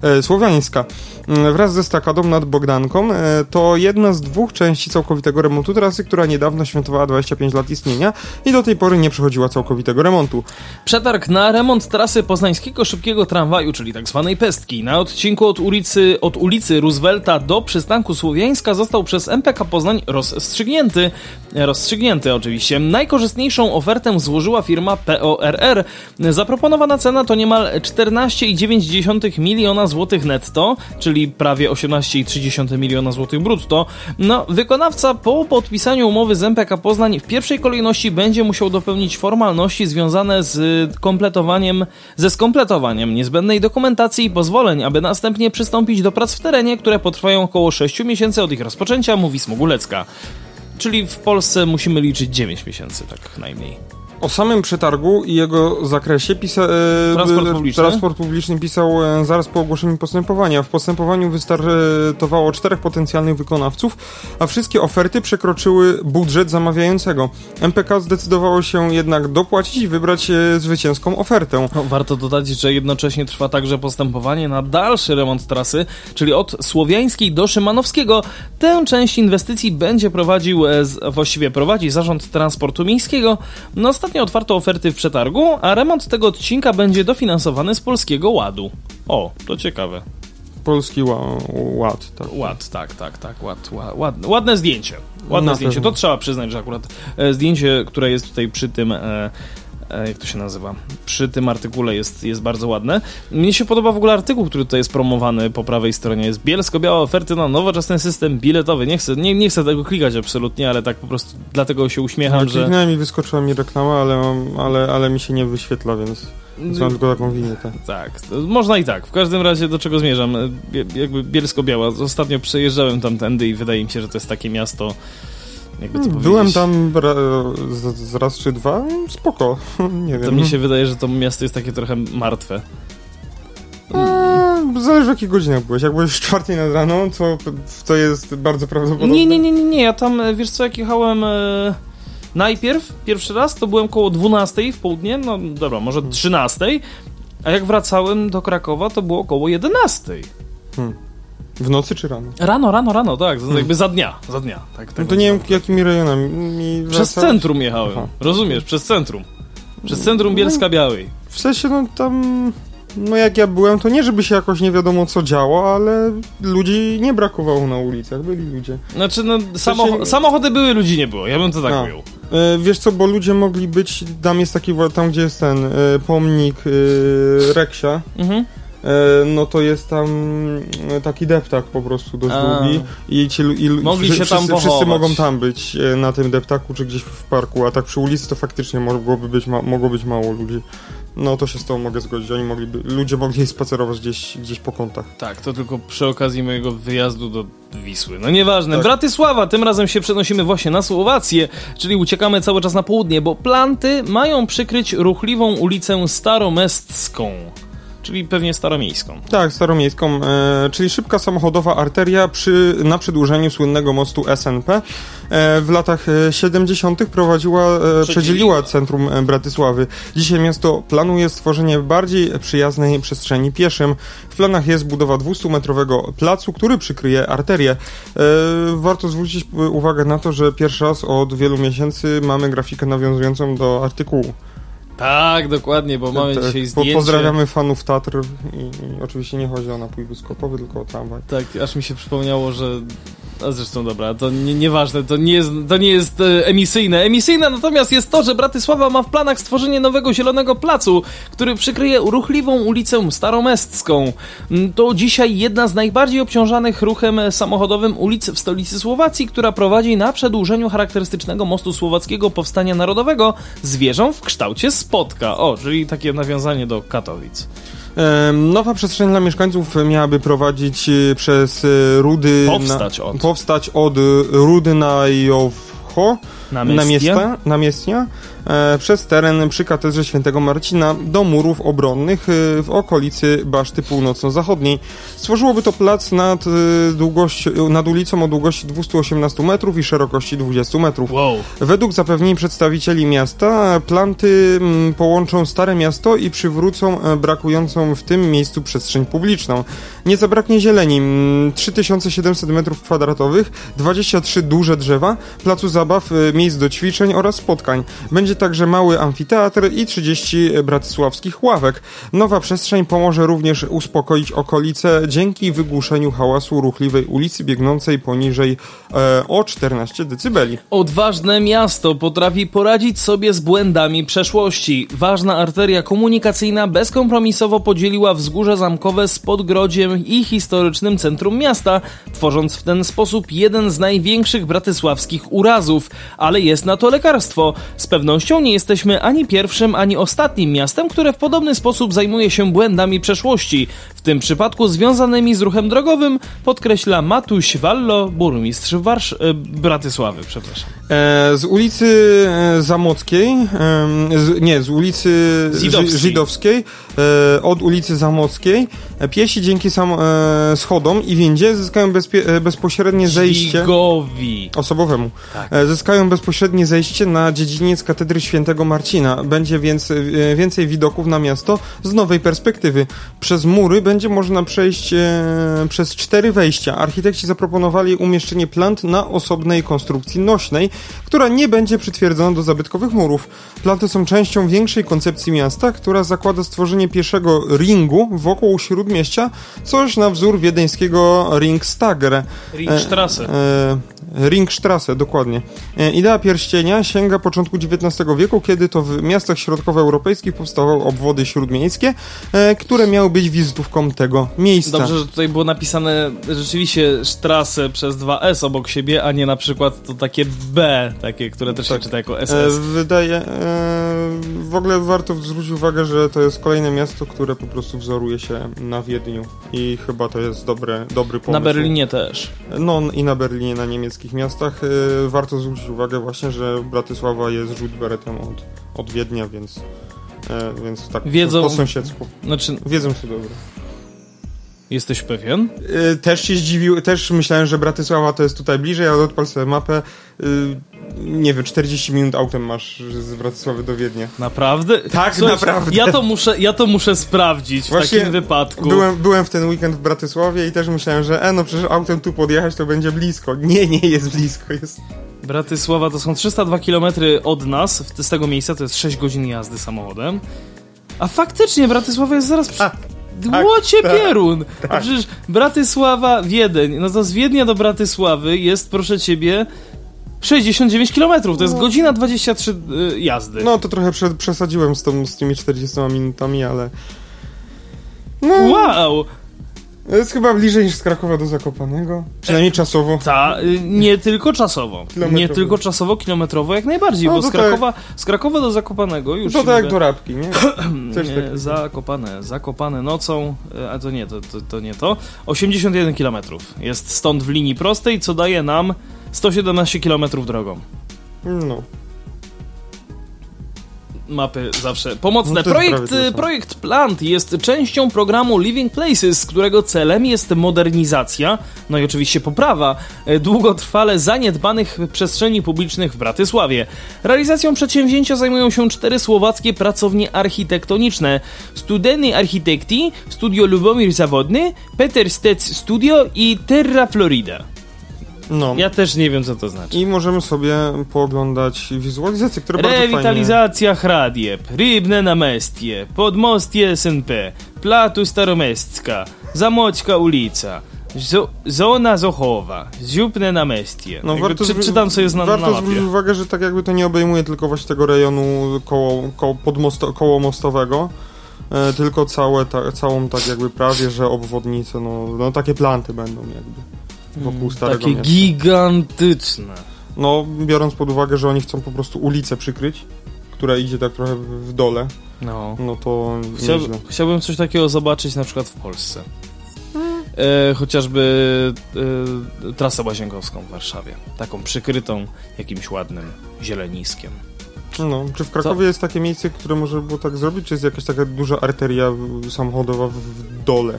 e, Słowiańska. Mm, Wraz ze stakadą nad Bogdanką e, to jedna z dwóch części całkowitego remontu trasy, która niedawno świętowała 25 lat istnienia i do tej pory nie przechodziła całkowitego remontu. Przetarg na remont trasy poznańskiego szybkiego tramwaju, czyli tak zwanej pestki, na odcinku od ulicy, od ulicy Roosevelta do przystanku Słowiańska został przez MPK Poznań rozstrzygnięty. Rozstrzygnięty oczywiście. Najkorzystniejszą ofertę złożyła firma PORR. Zaproponowana cena to niemal 14,9 miliona złotych netto, czyli prawie 18,3 miliona złotych brutto. No, wykonawca po podpisaniu umowy z MPK Poznań w pierwszej kolejności będzie musiał dopełnić formalności związane z kompletowaniem, ze skompletowaniem niezbędnej dokumentacji i pozwoleń, aby następnie przystąpić do prac w terenie, które potrwają około 6 miesięcy od ich rozpoczęcia, mówi Smogulecka. Czyli w Polsce musimy liczyć 9 miesięcy, tak najmniej. O samym przetargu i jego zakresie pisa, e, Transport publiczny. transport publiczny pisał e, zaraz po ogłoszeniu postępowania. W postępowaniu wystartowało czterech potencjalnych wykonawców, a wszystkie oferty przekroczyły budżet zamawiającego. MPK zdecydowało się jednak dopłacić i wybrać e, zwycięską ofertę. No, warto dodać, że jednocześnie trwa także postępowanie na dalszy remont trasy, czyli od Słowiańskiej do Szymanowskiego. Tę część inwestycji będzie prowadził, właściwie prowadzi Zarząd Transportu Miejskiego. No, ostatnio otwarto oferty w przetargu, a remont tego odcinka będzie dofinansowany z Polskiego Ładu. O, to ciekawe. Polski ła, ład. Tak. Ład, tak, tak, tak, ład, ład, ład, ładne zdjęcie. Ładne Na zdjęcie. pewno. To trzeba przyznać, że akurat e, zdjęcie, które jest tutaj przy tym. E, jak to się nazywa? Przy tym artykule jest, jest bardzo ładne. Mnie się podoba w ogóle artykuł, który tutaj jest promowany po prawej stronie. Jest bielsko-białe oferty na nowoczesny system biletowy. Nie chcę, nie, nie chcę tego klikać absolutnie, ale tak po prostu dlatego się uśmiecham, Ja że... kliknąłem i wyskoczyła mi reklama, ale, ale, ale mi się nie wyświetla, więc, więc mam tylko taką winietę. Tak, to można i tak. W każdym razie do czego zmierzam? E, Bie, jakby Bielsko-Biała. Ostatnio przejeżdżałem tamtędy i wydaje mi się, że to jest takie miasto. Jakby to Byłem tam ra, z, z raz czy dwa, spoko, nie To wiem. mi się wydaje, że to miasto jest takie trochę martwe. Eee, Zależy w jakich godzinach byłeś. Jak byłeś w czwartej nad rano, to, to jest bardzo prawdopodobne. Nie, nie, nie, nie, nie. Ja tam, e, wiesz co, jak jechałem e, najpierw, pierwszy raz, to byłem koło 12 w południe, no dobra, może 13, a jak wracałem do Krakowa, to było około 11. W nocy czy rano? Rano, rano, rano, tak, to jakby za dnia, za dnia. Tak, tak No to nie wiem jakimi rejonami. Mi Przez wraca- centrum jechałem, Aha. rozumiesz, przez centrum. Przez centrum Bielska Białej. W sensie, no tam... No jak ja byłem, to nie żeby się jakoś nie wiadomo co działo, ale ludzi nie brakowało na ulicach, byli ludzie. Znaczy, no, samocho- samochody były, ludzi nie było, ja bym to tak ujął. E, wiesz co, bo ludzie mogli być, tam jest taki, tam gdzie jest ten e, pomnik e, Reksia, Mhm. E, no to jest tam e, taki deptak po prostu dość A. długi i ci i, Mogli wszyscy, się tam wszyscy, wszyscy mogą tam być e, na tym deptaku czy gdzieś w parku, a tak przy ulicy to faktycznie mogłoby być, ma- mogło być mało ludzi. No to się z tą mogę zgodzić. Oni mogliby, ludzie mogli spacerować gdzieś, gdzieś po kątach. Tak, to tylko przy okazji mojego wyjazdu do Wisły. No nieważne. Tak. Bratysława, tym razem się przenosimy właśnie na Słowację, czyli uciekamy cały czas na południe, bo planty mają przykryć ruchliwą ulicę Staromestską, czyli pewnie staromiejską. Tak, staromiejską, e, czyli szybka samochodowa arteria przy, na przedłużeniu słynnego mostu SNP. E, w latach e, 70. prowadziła, e, przedzieliła centrum e, Bratysławy. Dzisiaj miasto planuje stworzenie bardziej przyjaznej przestrzeni pieszym. W planach jest budowa 200-metrowego placu, który przykryje arterię. E, warto zwrócić uwagę na to, że pierwszy raz od wielu miesięcy mamy grafikę nawiązującą do artykułu. Tak, dokładnie, bo mamy Tak, dzisiaj po- zdjęcie. Pozdrawiamy fanów Tatr i, i oczywiście nie chodzi o napój błyskopowy, tylko o tramwaj. Tak, aż mi się przypomniało, że. A zresztą dobra, to nie, nieważne, to nie jest, to nie jest e, emisyjne. Emisyjne natomiast jest to, że Bratysława ma w planach stworzenie nowego zielonego placu, który przykryje ruchliwą ulicę Staromestską. Mm, To dzisiaj jedna z najbardziej obciążanych ruchem samochodowym ulic w stolicy Słowacji, która prowadzi na przedłużeniu charakterystycznego mostu słowackiego Powstania Narodowego z wieżą w kształcie spotka. O, czyli takie nawiązanie do Katowic. Nowa przestrzeń dla mieszkańców miałaby prowadzić e, przez e, Rudy... Powstać na, od. Powstać od e, Rudy na Jowcho, Na na miasta, na przez teren przy katedrze świętego Marcina do murów obronnych e, w okolicy Baszty Północno-Zachodniej. Stworzyłoby to plac nad, e, długość, nad ulicą o długości 218 metrów i szerokości 20 metrów. Wow. Według zapewnień przedstawicieli miasta, planty mm, połączą Stare Miasto i przywrócą e, brakującą w tym miejscu przestrzeń publiczną. Nie zabraknie zieleni, mm, 3700 m2, 23 duże drzewa, placu zabaw, e, miejsc do ćwiczeń oraz spotkań. Będzie także mały amfiteatr i 30 bratysławskich ławek. Nowa przestrzeń pomoże również uspokoić okolice dzięki wygłuszeniu hałasu ruchliwej ulicy biegnącej poniżej e, o 14 dB. Odważne miasto potrafi poradzić sobie z błędami przeszłości. Ważna arteria komunikacyjna bezkompromisowo podzieliła wzgórze zamkowe z Podgrodziem i historycznym centrum miasta, tworząc w ten sposób jeden z największych bratysławskich urazów. Ale jest na to lekarstwo. Z pewnością nie jesteśmy ani pierwszym, ani ostatnim miastem, które w podobny sposób zajmuje się błędami przeszłości. W tym przypadku związanymi z ruchem drogowym, podkreśla Matuś Wallo, burmistrz Warsz... e, Bratysławy, przepraszam. E, z ulicy e, Zamockiej, em, z, nie, z ulicy Żydowskiej. Ży- Żydowskiej, e, od ulicy Zamockiej, e, piesi dzięki sam, e, schodom i windzie zyskają bezpie, e, bezpośrednie zejście Dźwigowi. osobowemu. Tak. E, Zyskają bezpośrednie zejście na dziedziniec katedry świętego Marcina. Będzie więc e, więcej widoków na miasto z nowej perspektywy. Przez mury będzie można przejść e, przez cztery wejścia. Architekci zaproponowali umieszczenie plant na osobnej konstrukcji nośnej, która nie będzie przytwierdzona do zabytkowych murów. Planty są częścią większej koncepcji miasta, która zakłada stworzenie pieszego ringu wokół śródmieścia, coś na wzór wiedeńskiego Ringstagger. Ringstrasse. E, Ringstrasse, dokładnie. E, idea pierścienia sięga początku XIX wieku, kiedy to w miastach środkowoeuropejskich powstawały obwody śródmiejskie, e, które miały być wizytówką tego miejsca. Dobrze, że tutaj było napisane rzeczywiście Strasse przez dwa S obok siebie, a nie na przykład to takie B, takie, które też Tak. się czyta jako SS. wydaje, e, w ogóle warto zwrócić uwagę, że to jest kolejne miasto, które po prostu wzoruje się na Wiedniu i chyba to jest dobre, dobry pomysł. Na Berlinie też. No i na Berlinie, na niemieckich miastach. E, warto zwrócić uwagę właśnie, że Bratysława jest rzut beretem od, od Wiednia, więc, e, więc tak Wiedzą- po sąsiedzku. Znaczy, Wiedzą co dobre. jesteś pewien? E, też się zdziwił, też myślałem, że Bratysława to jest tutaj bliżej, ale odpal sobie mapę. Nie wiem, 40 minut autem masz z Bratysławy do Wiednia. Naprawdę? Tak, naprawdę. Ja to muszę, ja to muszę sprawdzić w Właśnie takim wypadku. Byłem, byłem w ten weekend w Bratysławie i też myślałem, że e, no przecież autem tu podjechać to będzie blisko. Nie, nie jest blisko, jest... Bratysława to są 302 km od nas, w- z tego miejsca to jest 6 godzin jazdy samochodem. A faktycznie Bratysława jest zaraz przy... Tak, tak, Łocie tak, pierun! A przecież Bratysława, Wiedeń, no to z Wiednia do Bratysławy jest, proszę ciebie, 69 km, to jest godzina 23 y, jazdy. No to trochę prze, przesadziłem z, tą, z tymi 40 minutami, ale... No, Wow! to jest chyba bliżej niż z Krakowa do Zakopanego. Przynajmniej czasowo. Ta, y, nie tylko czasowo. Nie tylko czasowo, kilometrowo jak najbardziej, No bo z Krakowa, z Krakowa do Zakopanego już To tak jak do Rabki, nie? Też Nie, tak. Zakopane, Zakopane nocą, e, a to nie, to, to, to nie to. 81 km jest stąd w linii prostej, co daje nam 117 km drogą. No. Mapy zawsze pomocne. No projekt, samo. projekt Plant jest częścią programu Living Places, którego celem jest modernizacja, no i oczywiście poprawa e, długotrwale zaniedbanych przestrzeni publicznych w Bratysławie. Realizacją przedsięwzięcia zajmują się cztery słowackie pracownie architektoniczne. Studeny Architekti, Studio Lubomir Zawodny, Peter Stec Studio i Terra Florida. No. Ja też nie wiem, co to znaczy. I możemy sobie pooglądać wizualizacje, które bardzo fajnie... Rewitalizacja Hradieb, Rybne Namestie, Podmostie SNP, Platu Staromestka, Zamoćka ulica, Zo Zona Zochowa, Ziupne Namestie. No, Jakby warto czy, czytam, co jest na, na Warto mapie. zwrócić uwagę, że tak jakby to nie obejmuje tylko właśnie tego rejonu koło, koło, podmosto, koło mostowego, e, tylko całe, ta, całą tak jakby prawie, że obwodnicę, no, no takie planty będą jakby wokół starego Mm, Takie miasta. gigantyczne. No, biorąc pod uwagę, że oni chcą po prostu ulicę przykryć, która idzie tak trochę w, dole, No. no to Chciał, chciałbym coś takiego zobaczyć na przykład w Polsce. E, chociażby e, trasę łazienkowską w Warszawie. Taką przykrytą jakimś ładnym zieleniskiem. No, czy w Krakowie jest takie miejsce, które może było tak zrobić, czy jest jakaś taka duża arteria samochodowa w dole?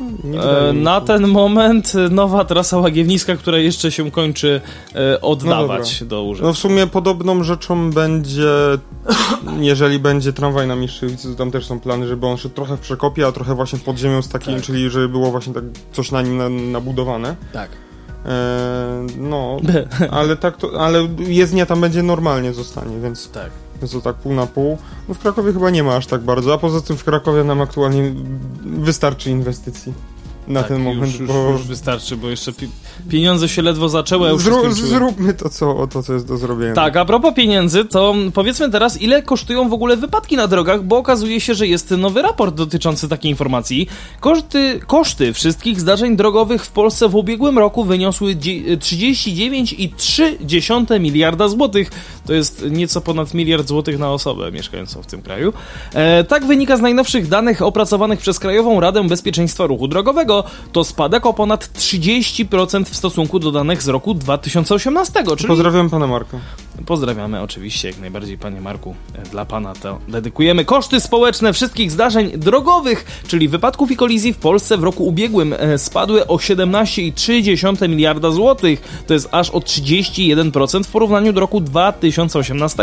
E, się. na ten moment e, nowa trasa łagiewniska, która jeszcze się kończy, e, oddawać do No użytku. w sumie podobną rzeczą będzie, jeżeli będzie tramwaj na Mistrzywicy, to tam też są plany, żeby on szedł trochę w przekopie, a trochę właśnie pod ziemią z takim, Tak. czyli żeby było właśnie tak coś na nim na, nabudowane. Tak. E, no, ale tak to, ale jezdnia tam będzie normalnie zostanie, więc, tak. To tak pół na pół. No w Krakowie chyba nie ma aż tak bardzo, a poza tym w Krakowie nam aktualnie wystarczy inwestycji na tak, ten moment, już, już, bo już wystarczy, bo jeszcze pi pieniądze się ledwo zaczęły, już zró- zróbmy to co, to, co jest do zrobienia. Tak, a propos pieniędzy, to powiedzmy teraz, ile kosztują w ogóle wypadki na drogach, bo okazuje się, że jest nowy raport dotyczący takiej informacji. Koszty, koszty wszystkich zdarzeń drogowych w Polsce w ubiegłym roku wyniosły dzie- 39,3 miliarda złotych. To jest nieco ponad miliard złotych na osobę mieszkającą w tym kraju. E, tak wynika z najnowszych danych opracowanych przez Krajową Radę Bezpieczeństwa Ruchu Drogowego. To spadek o ponad 30% w stosunku do danych z roku 2018, czyli Pozdrawiam pana Marka. Pozdrawiamy oczywiście jak najbardziej panie Marku. Dla pana to dedykujemy koszty społeczne wszystkich zdarzeń drogowych, czyli wypadków i kolizji w Polsce w roku ubiegłym e, spadły o 17,3 miliarda złotych. To jest aż o 31% w porównaniu do roku 2018,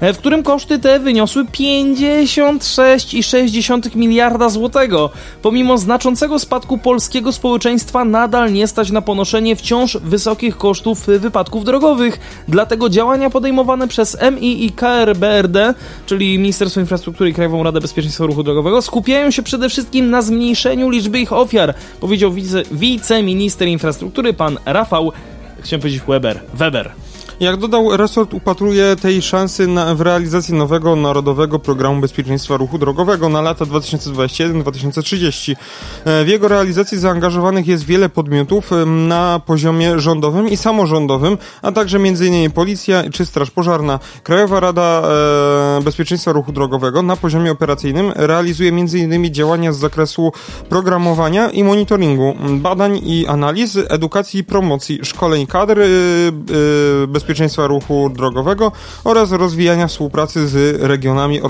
e, w którym koszty te wyniosły 56,6 miliarda złotego. Pomimo znaczącego spadku polskiego społeczeństwa nadal nie stać na ponoszenie wciąż wysokich kosztów wypadków drogowych. Dlatego działania podejmowane przez MI i KRBRD, czyli Ministerstwo Infrastruktury i Krajową Radę Bezpieczeństwa Ruchu Drogowego, skupiają się przede wszystkim na zmniejszeniu liczby ich ofiar, powiedział wice, wiceminister infrastruktury pan Rafał, chciałem powiedzieć Weber, Weber. Jak dodał, resort upatruje tej szansy na, w realizacji nowego Narodowego Programu Bezpieczeństwa Ruchu Drogowego na lata 2021-2030. E, W jego realizacji zaangażowanych jest wiele podmiotów na poziomie rządowym i samorządowym, a także m.in. Policja czy Straż Pożarna. Krajowa Rada e, Bezpieczeństwa Ruchu Drogowego na poziomie operacyjnym realizuje m.in. działania z zakresu programowania i monitoringu, badań i analiz, edukacji i promocji, szkoleń kadr y, y, bezpieczeństwa ruchu drogowego oraz rozwijania współpracy z regionami,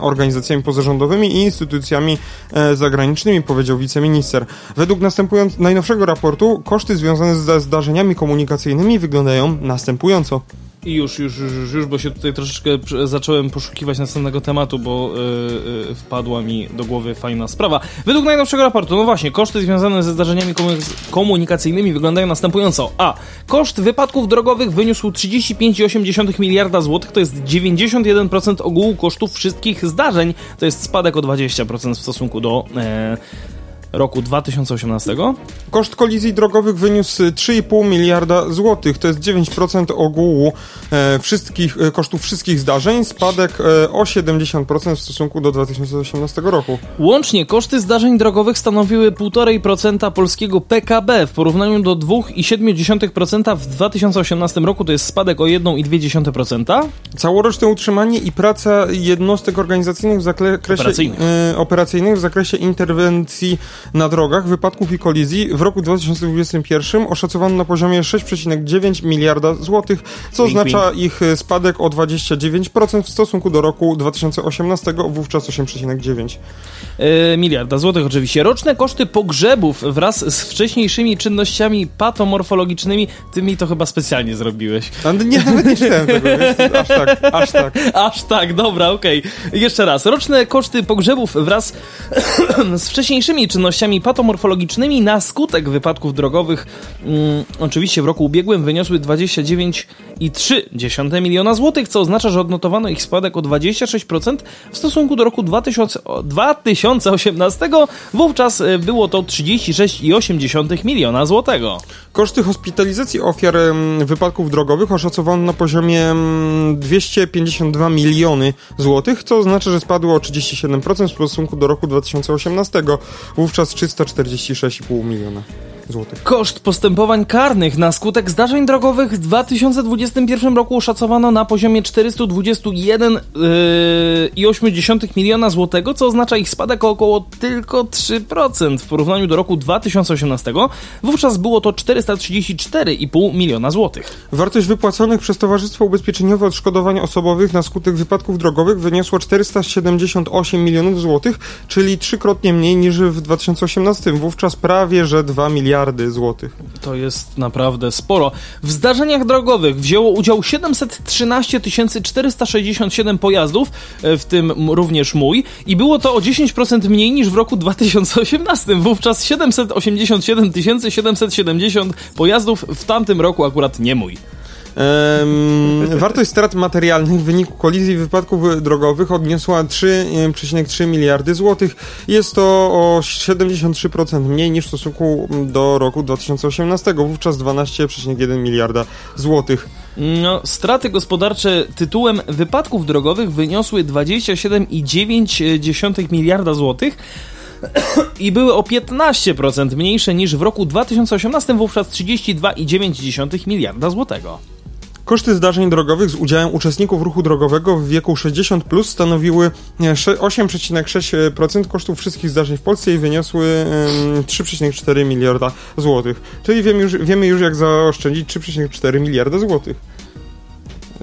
organizacjami pozarządowymi i instytucjami e, zagranicznymi, powiedział wiceminister. Według następując, najnowszego raportu koszty związane ze zdarzeniami komunikacyjnymi wyglądają następująco. I już, już, już, już, bo się tutaj troszeczkę zacząłem poszukiwać następnego tematu, bo yy, yy, wpadła mi do głowy fajna sprawa. Według najnowszego raportu, no właśnie, koszty związane ze zdarzeniami komu- komunikacyjnymi wyglądają następująco. A. Koszt wypadków drogowych wyniósł 35,8 miliarda złotych, to jest 91% ogółu kosztów wszystkich zdarzeń. To jest spadek o 20% w stosunku do... e, roku 2018. Koszt kolizji drogowych wyniósł 3,5 miliarda złotych. To jest 9% ogółu e, wszystkich, e, kosztów wszystkich zdarzeń. Spadek e, o 70% w stosunku do 2018 roku. Łącznie koszty zdarzeń drogowych stanowiły 1,5% polskiego PKB w porównaniu do 2,7% w 2018 roku. To jest spadek o 1,2%. Całoroczne utrzymanie i praca jednostek organizacyjnych w zakresie Operacyjnych. operacyjnych w zakresie interwencji na drogach, wypadków i kolizji w roku 2021 oszacowano na poziomie 6,9 miliarda złotych, co Wink, oznacza ich e, spadek o 29% w stosunku do roku 2018, wówczas 8,9. E, miliarda złotych oczywiście. Roczne koszty pogrzebów wraz z wcześniejszymi czynnościami patomorfologicznymi, ty mi to chyba specjalnie zrobiłeś. A Nie, nawet nie czytałem tego, wiesz, aż tak, aż tak. Aż tak, dobra, okej. Jeszcze raz. Roczne koszty pogrzebów wraz z wcześniejszymi czynnościami patomorfologicznymi na skutek wypadków drogowych, mm, oczywiście w roku ubiegłym, wyniosły 29,3 miliona złotych, co oznacza, że odnotowano ich spadek o 26% w stosunku do roku 2000, o, 2018. Wówczas e, było to 36,8 miliona złotego. Koszty hospitalizacji ofiar wypadków drogowych oszacowano na poziomie em, 252 miliony złotych, co oznacza, że spadło o 37% w stosunku do roku 2018, wówczas 346,5 miliona złotych. Koszt postępowań karnych na skutek zdarzeń drogowych w 2021 roku oszacowano na poziomie 421,8 miliona złotego, co oznacza ich spadek o około tylko 3% w porównaniu do roku 2018. Wówczas było to 434,5 miliona złotych. Wartość wypłaconych przez Towarzystwo Ubezpieczeniowe Odszkodowań Osobowych na skutek wypadków drogowych wyniosła 478 milionów złotych, czyli trzykrotnie mniej niż w 2018, wówczas prawie że 2 miliardy złotych. To jest naprawdę sporo. W zdarzeniach drogowych wzięło udział 713 467 pojazdów, e, w tym również mój, i było to o 10% mniej niż w roku 2018. Wówczas 787 770 pojazdów, w tamtym roku akurat nie mój. Em, wartość strat materialnych w wyniku kolizji wypadków drogowych odniosła 3,3 miliardy złotych. Jest to o 73% mniej niż w stosunku do roku 2018, wówczas 12,1 miliarda złotych. No, straty gospodarcze tytułem wypadków drogowych wyniosły 27,9 miliarda złotych i były o 15% mniejsze niż w roku 2018, wówczas 32,9 miliarda złotego. Koszty zdarzeń drogowych z udziałem uczestników ruchu drogowego w wieku 60 plus stanowiły e, sze- 8,6% kosztów wszystkich zdarzeń w Polsce i wyniosły em, 3,4 miliarda złotych. Czyli wiemy już, wiemy już jak zaoszczędzić 3,4 miliarda złotych.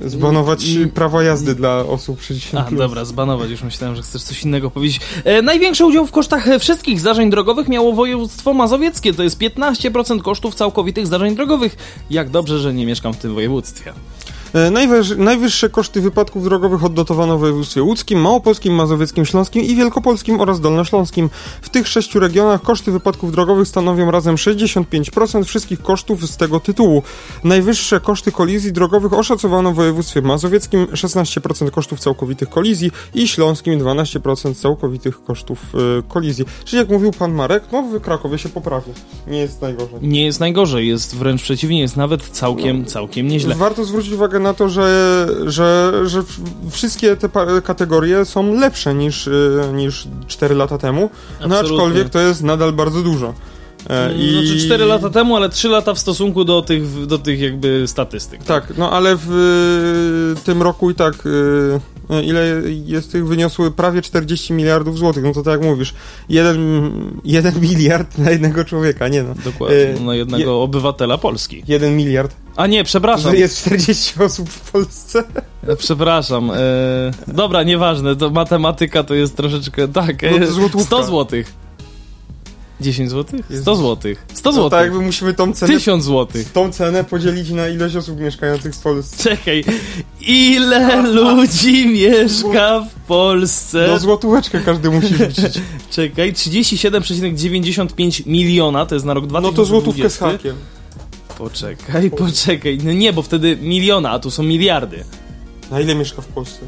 Zbanować Mm. prawo jazdy dla osób 60 A, plus. dobra, zbanować, już myślałem, że chcesz coś innego powiedzieć. E, największy udział w kosztach wszystkich zdarzeń drogowych miało województwo mazowieckie, to jest 15% kosztów całkowitych zdarzeń drogowych. Jak dobrze, że nie mieszkam w tym województwie. E, Najwyż, najwyższe koszty wypadków drogowych odnotowano w województwie łódzkim, małopolskim, mazowieckim, śląskim i wielkopolskim oraz dolnośląskim. W tych sześciu regionach koszty wypadków drogowych stanowią razem 65% wszystkich kosztów z tego tytułu. Najwyższe koszty kolizji drogowych oszacowano w województwie mazowieckim 16% kosztów całkowitych kolizji i śląskim 12% całkowitych kosztów e, kolizji. Czyli jak mówił pan Marek, no w Krakowie się poprawi. Nie jest najgorzej. Nie jest najgorzej, jest wręcz przeciwnie, jest nawet całkiem, całkiem nieźle. Warto zwrócić uwagę na to, że, że, że wszystkie te kategorie są lepsze niż, y, niż 4 lata temu, no aczkolwiek to jest nadal bardzo dużo. E, I... Znaczy 4 lata temu, ale 3 lata w stosunku do tych, do tych jakby statystyk. Tak, no ale w y, tym roku i tak y, ile jest tych wyniosły prawie 40 miliardów złotych, no to tak jak mówisz, 1, jeden miliard na jednego człowieka, nie no. Dokładnie, E, na jednego obywatela Polski. 1 miliard, A nie, przepraszam, że jest 40 osób w Polsce. e, przepraszam. E, dobra, nieważne, to matematyka to jest troszeczkę, tak, No to e, złotówka. 100 złotych. 10 złotych? 100 Jezus. złotych. 100 No złotych. tak jakby musimy tą cenę 1000 złotych. tą cenę podzielić na ilość osób mieszkających w Polsce. Czekaj, ile ludzi mieszka w Polsce? No złotóweczkę każdy musi wrzucić. Czekaj, 37,95 miliona, to jest na rok No 2020. to złotówkę z hakiem. Poczekaj, poczekaj. No nie, bo wtedy miliona, a tu są miliardy. Na ile mieszka w Polsce?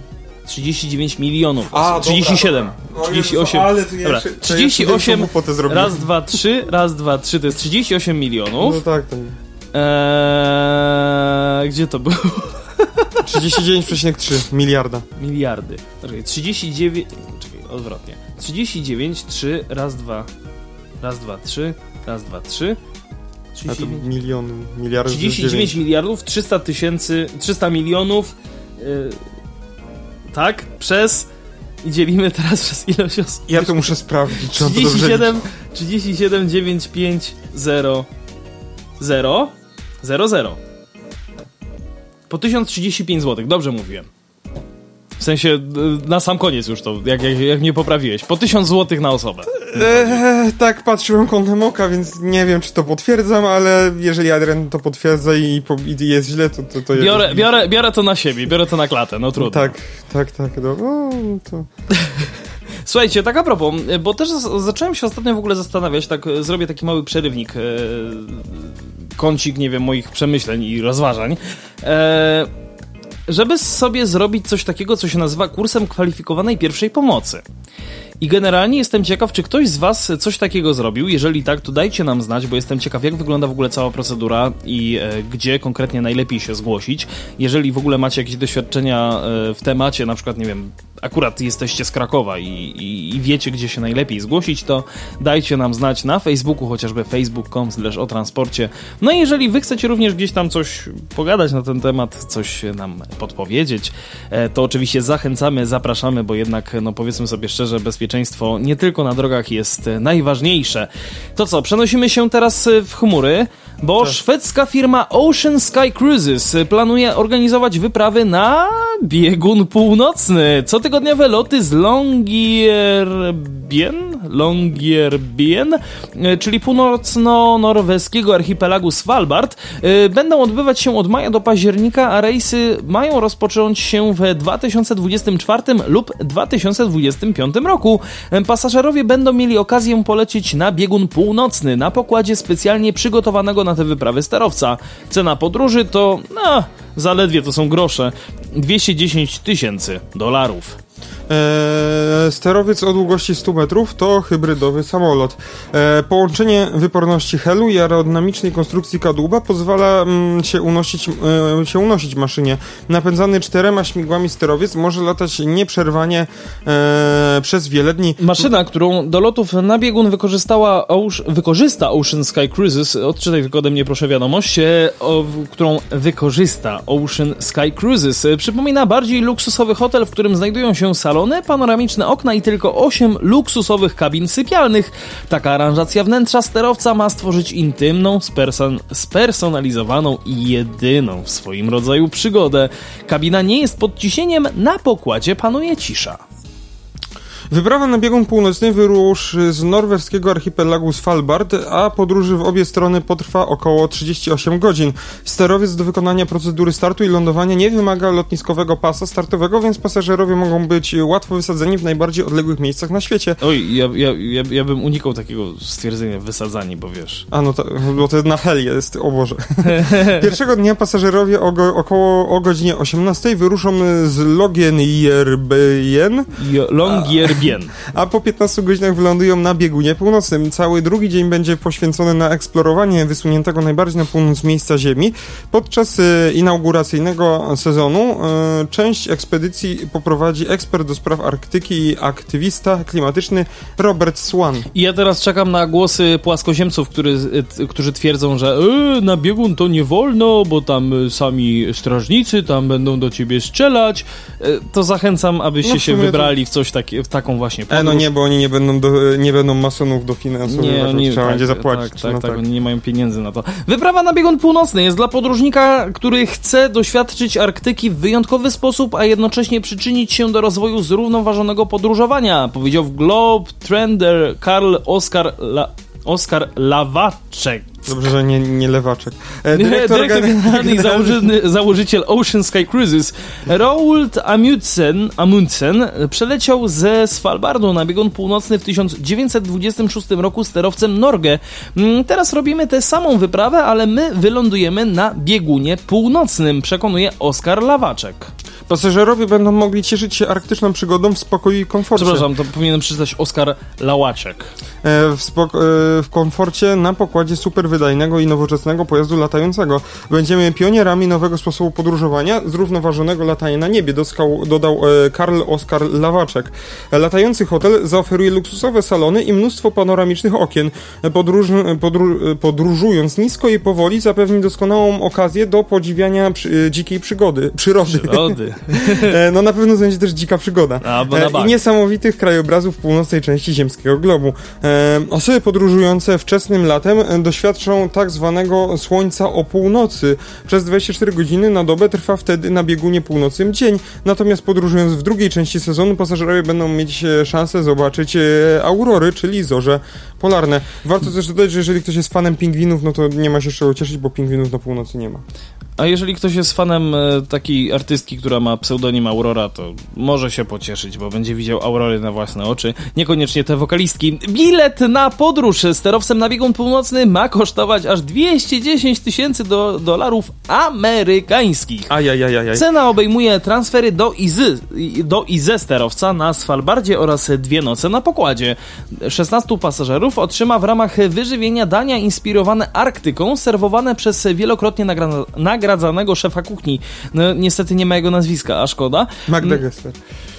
39 milionów. A, osób. 37. dobra. O 38. Jezu, ale to ja Dobra, jeszcze- to ja 38. jeszcze. Raz, dwa, trzy. Raz, dwa, trzy. To jest 38 milionów. No tak, tak. Eee, gdzie to było? 39,3 miliarda. Miliardy. Czekaj, 39. Czekaj, odwrotnie. 39, 3, raz, dwa. Raz, dwa, trzy. Raz, dwa, trzy. A to 39, miliony, miliardy. 39 miliardów, 300 tysięcy, 300 milionów. Yy, tak, przez. I dzielimy teraz przez ilość osób. Ja to muszę sprawdzić, czy on to dobrze 37, 37, 9, 5, 0, 0, 0, 0. Po 1035 zł, dobrze mówiłem. W sensie, y, na sam koniec już to, jak, jak, jak mnie poprawiłeś. Po 1000 zł na osobę. Eee, tak, patrzyłem kątem oka, więc nie wiem, czy to potwierdzam, ale jeżeli Adrian to potwierdza i, i jest źle, to to, to Biorę, biorę, biorę to na siebie, biorę to na klatę, no trudno. Tak, tak, tak. No, no, to... Słuchajcie, tak a propos, bo też zacząłem się ostatnio w ogóle zastanawiać, tak e, zrobię taki mały przerywnik, e, kącik, nie wiem, moich przemyśleń i rozważań. E, żeby sobie zrobić coś takiego, co się nazywa kursem kwalifikowanej pierwszej pomocy. I generalnie jestem ciekaw, czy ktoś z Was coś takiego zrobił. Jeżeli tak, to dajcie nam znać, bo jestem ciekaw, jak wygląda w ogóle cała procedura i e, gdzie konkretnie najlepiej się zgłosić. Jeżeli w ogóle macie jakieś doświadczenia e, w temacie, na przykład, nie wiem, akurat jesteście z Krakowa i, i, i wiecie, gdzie się najlepiej zgłosić, to dajcie nam znać na Facebooku, chociażby facebook.com slash o transporcie. No i jeżeli Wy chcecie również gdzieś tam coś pogadać na ten temat, coś nam podpowiedzieć, e, to oczywiście zachęcamy, zapraszamy, bo jednak, no powiedzmy sobie szczerze, bezpieczeństwo nie tylko na drogach jest najważniejsze. To co, przenosimy się teraz w chmury, bo szwedzka firma Ocean Sky Cruises planuje organizować wyprawy na biegun północny. Cotygodniowe loty z Longyearbyen, Longyearbyen, e, czyli północno-norweskiego archipelagu Svalbard, e, będą odbywać się od maja do października, a rejsy mają rozpocząć się w 2024 lub 2025 roku. E, Pasażerowie będą mieli okazję polecieć na biegun północny na pokładzie specjalnie przygotowanego na te wyprawy sterowca. Cena podróży to, no, zaledwie to są grosze, 210 tysięcy dolarów. Eee, sterowiec o długości 100 metrów to hybrydowy samolot. Eee, połączenie wyporności helu i aerodynamicznej konstrukcji kadłuba pozwala mm, się, unosić, e, się unosić maszynie. Napędzany czterema śmigłami sterowiec może latać nieprzerwanie e, przez wiele dni. Maszyna, którą do lotów na biegun wykorzystała wykorzysta Ocean Sky Cruises, odczytaj tylko ode mnie proszę wiadomość, e, o, którą wykorzysta Ocean Sky Cruises. E, Przypomina bardziej luksusowy hotel, w którym znajdują się salony, panoramiczne okna i tylko 8 luksusowych kabin sypialnych. Taka aranżacja wnętrza sterowca ma stworzyć intymną, sperson- spersonalizowaną i jedyną w swoim rodzaju przygodę. Kabina nie jest pod ciśnieniem, na pokładzie panuje cisza. Wyprawa na biegun północny wyruszy z norweskiego archipelagu Svalbard, a podróży w obie strony potrwa około 38 godzin. Sterowiec do wykonania procedury startu i lądowania nie wymaga lotniskowego pasa startowego, więc pasażerowie mogą być łatwo wysadzeni w najbardziej odległych miejscach na świecie. Oj, ja, ja, ja, ja bym unikał takiego stwierdzenia wysadzani, bo wiesz. A no to, bo to na heli jest, o Boże. Pierwszego dnia pasażerowie o, go, około o godzinie 18 wyruszą z Longyearbyen, A po 15 godzinach wylądują na biegunie północnym. Cały drugi dzień będzie poświęcony na eksplorowanie wysuniętego najbardziej na północ miejsca Ziemi. Podczas e, inauguracyjnego sezonu e, część ekspedycji poprowadzi ekspert do spraw Arktyki i aktywista klimatyczny Robert Swan. I ja teraz czekam na głosy płaskoziemców, który, t- którzy twierdzą, że e, na biegun to nie wolno, bo tam sami strażnicy tam będą do ciebie strzelać. To zachęcam, abyście No się sumie to- wybrali w coś takie, w taką właśnie podróż. E, no nie, bo oni nie będą, do, nie będą masonów dofinansowywać, Nie, oni, trzeba tak, będzie zapłacić. Tak, tak, no tak, tak. oni nie mają pieniędzy na to. Wyprawa na biegun północny jest dla podróżnika, który chce doświadczyć Arktyki w wyjątkowy sposób, a jednocześnie przyczynić się do rozwoju zrównoważonego podróżowania, powiedział w Globe Trender Karl Oskar, La, Oskar Lawaczek. Dobrze, że nie, nie lewaczek. E, Dyrektor, gen- generalny i założyny, założyciel Ocean Sky Cruises Roald Amundsen, Amundsen przeleciał ze Svalbardu na biegun północny w 1926 roku sterowcem Norge. Mm, Teraz robimy tę samą wyprawę, ale my wylądujemy na biegunie północnym, przekonuje Oskar Lawaczek. Pasażerowie będą mogli cieszyć się arktyczną przygodą w spokoju i komforcie. Przepraszam, to powinienem przeczytać Oskar Lałaczek. E, w, spoko- e, w komforcie na pokładzie super wydajnego i nowoczesnego pojazdu latającego. Będziemy pionierami nowego sposobu podróżowania, zrównoważonego latania na niebie, doskał, dodał e, Karl Oskar Lawaczek. Latający hotel zaoferuje luksusowe salony i mnóstwo panoramicznych okien. Podróż, podró- podróżując nisko i powoli zapewni doskonałą okazję do podziwiania przy, e, dzikiej przygody, przyrody. Przyrody. E, no na pewno będzie też dzika przygoda. A, bo na E. I niesamowitych krajobrazów północnej części ziemskiego globu. E, osoby podróżujące wczesnym latem doświadczą tak zwanego słońca o północy. Przez 24 godziny na dobę trwa wtedy na biegunie północnym dzień, natomiast podróżując w drugiej części sezonu pasażerowie będą mieć szansę zobaczyć aurory, czyli zorze polarne. Warto też dodać, że jeżeli ktoś jest fanem pingwinów, no to nie ma się z czego cieszyć, bo pingwinów na północy nie ma. A jeżeli ktoś jest fanem e, takiej artystki, która ma pseudonim Aurora, to może się pocieszyć, bo będzie widział Aurory na własne oczy. Niekoniecznie te wokalistki. Bilet na podróż sterowcem na biegun północny ma kosztować aż 210 tysięcy do, dolarów amerykańskich. Ajajajajaj. Cena obejmuje transfery do Izy, do Ize sterowca na Svalbardzie oraz dwie noce na pokładzie. 16 pasażerów otrzyma w ramach wyżywienia dania inspirowane Arktyką, serwowane przez wielokrotnie nagra- nagradzanego szefa kuchni. No, niestety nie ma jego nazwiska, a szkoda. Magda Gessler.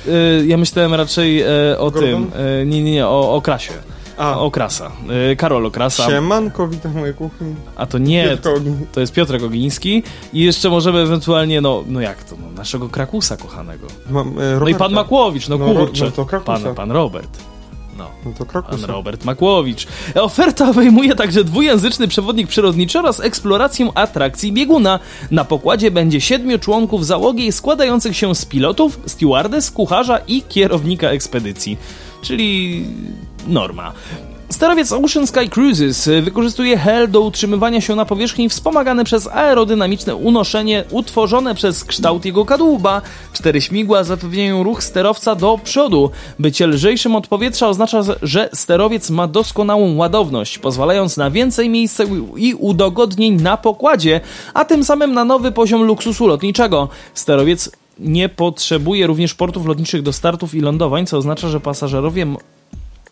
Y, ja myślałem raczej e, o Gordon? tym, e, nie, nie, nie, o, o Krasie. A, O Krasa. E, Karol Okrasa. Siemanko, witam w mojej kuchni. A to nie, to, to jest Piotrek Ogiński i jeszcze możemy ewentualnie, no, no jak to, no, naszego Krakusa kochanego. Mam, e, No i pan Makłowicz, no, No, kurczę. no to Krakusa. pan, pan Robert. No. No to Pan Krakusa. Robert Makłowicz. Oferta obejmuje także dwujęzyczny przewodnik przyrodniczy oraz eksplorację atrakcji bieguna. Na pokładzie będzie siedmiu członków załogi składających się z pilotów, stewardess, kucharza i kierownika ekspedycji. Czyli norma. Sterowiec Ocean Sky Cruises wykorzystuje HEL do utrzymywania się na powierzchni wspomagany przez aerodynamiczne unoszenie utworzone przez kształt jego kadłuba. Cztery śmigła zapewniają ruch sterowca do przodu. Bycie lżejszym od powietrza oznacza, że sterowiec ma doskonałą ładowność, pozwalając na więcej miejsca i udogodnień na pokładzie, a tym samym na nowy poziom luksusu lotniczego. Sterowiec nie potrzebuje również portów lotniczych do startów i lądowań, co oznacza, że pasażerowie